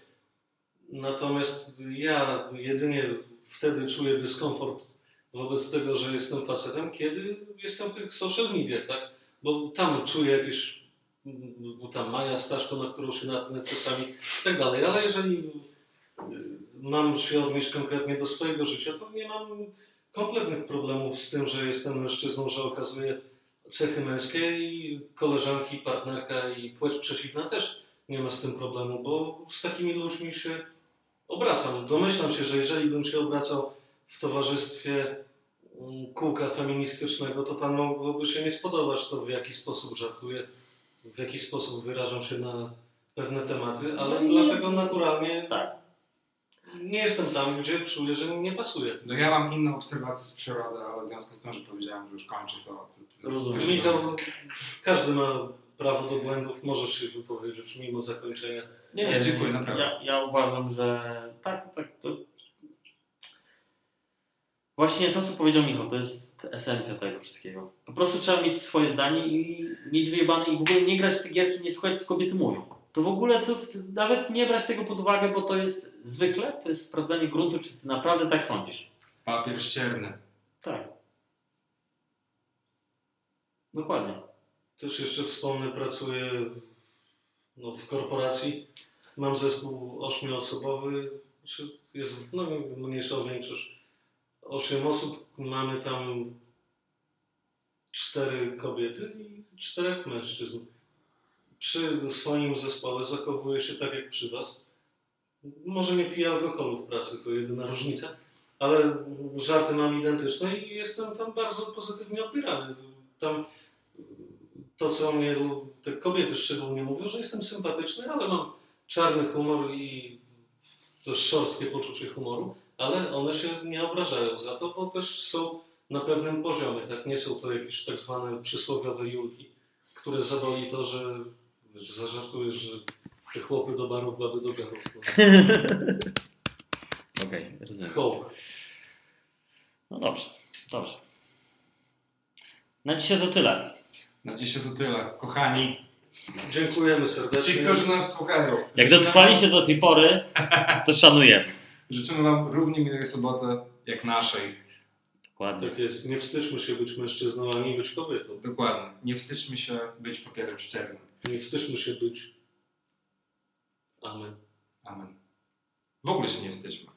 Natomiast ja jedynie wtedy czuję dyskomfort wobec tego, że jestem facetem, kiedy jestem w tych social mediach, tak? Bo tam czuję jakieś, bo tam Maja Staszko, na którą się natnę czasami i tak dalej. Ale jeżeli mam się odnieść konkretnie do swojego życia, to nie mam kompletnych problemów z tym, że jestem mężczyzną, że okazuję cechy męskie i koleżanki, partnerka i płeć przeciwna też nie ma z tym problemu, bo z takimi ludźmi się obracam. Domyślam się, że jeżeli bym się obracał w towarzystwie mm, kółka feministycznego, to tam mogłoby się nie spodobać to, w jaki sposób żartuję, w jaki sposób wyrażam się na pewne tematy, ale No dlatego naturalnie Tak. Nie jestem tam, gdzie czuję, że mi nie pasuje. No ja mam inne obserwacje z przyrody, ale w związku z tym, że powiedziałem, że już kończę, to... to, to Rozumiem. to Michał, każdy ma prawo do błędów, możesz się wypowiedzieć mimo zakończenia. Nie, nie, dziękuję, naprawdę. Ja, ja uważam, że tak, tak, to... Właśnie to, co powiedział Michał, to jest esencja tego wszystkiego. Po prostu trzeba mieć swoje zdanie i mieć wyjebane i w ogóle nie grać w te gierki, nie słuchać, co kobiety mówią. To w ogóle to, to nawet nie brać tego pod uwagę, bo to jest zwykle, to jest sprawdzanie gruntu, czy ty naprawdę tak sądzisz. Papier ścierny. Tak. Dokładnie. Też jeszcze wspomnę, pracuję no, w korporacji. Mam zespół ośmioosobowy, jest no, mniejsza o większość. Osiem osób, mamy tam cztery kobiety i czterech mężczyzn. Przy swoim zespole zachowuję się tak jak przy Was. Może nie piję alkoholu w pracy, to jedyna różnica, ale żarty mam identyczne i jestem tam bardzo pozytywnie odbierany. Tam to, co mnie te kobiety szczególnie mówią, że jestem sympatyczny, ale mam czarny humor i też szorstkie poczucie humoru, ale one się nie obrażają za to, bo też są na pewnym poziomie, tak? Nie są to jakieś tak zwane przysłowiowe julki, które zaboli to, że zażartujesz, że te chłopy do barów, baby do garów. No. Okej, rozumiem. Hołd. No dobrze, dobrze. Na dzisiaj to tyle. Na dzisiaj to tyle. Kochani, Dziękujemy serdecznie. ci, którzy nas słuchają. Jak dotrwaliście do tej pory, to szanujemy. Życzymy Wam równie miłej soboty, jak naszej. Dokładnie. Tak jest. Nie wstydźmy się być mężczyzną, ani być kobietą. Dokładnie. Nie wstydźmy się być papierem ściernym. Nie wstydźmy się być. Amen. Amen. W ogóle się nie wstydźmy.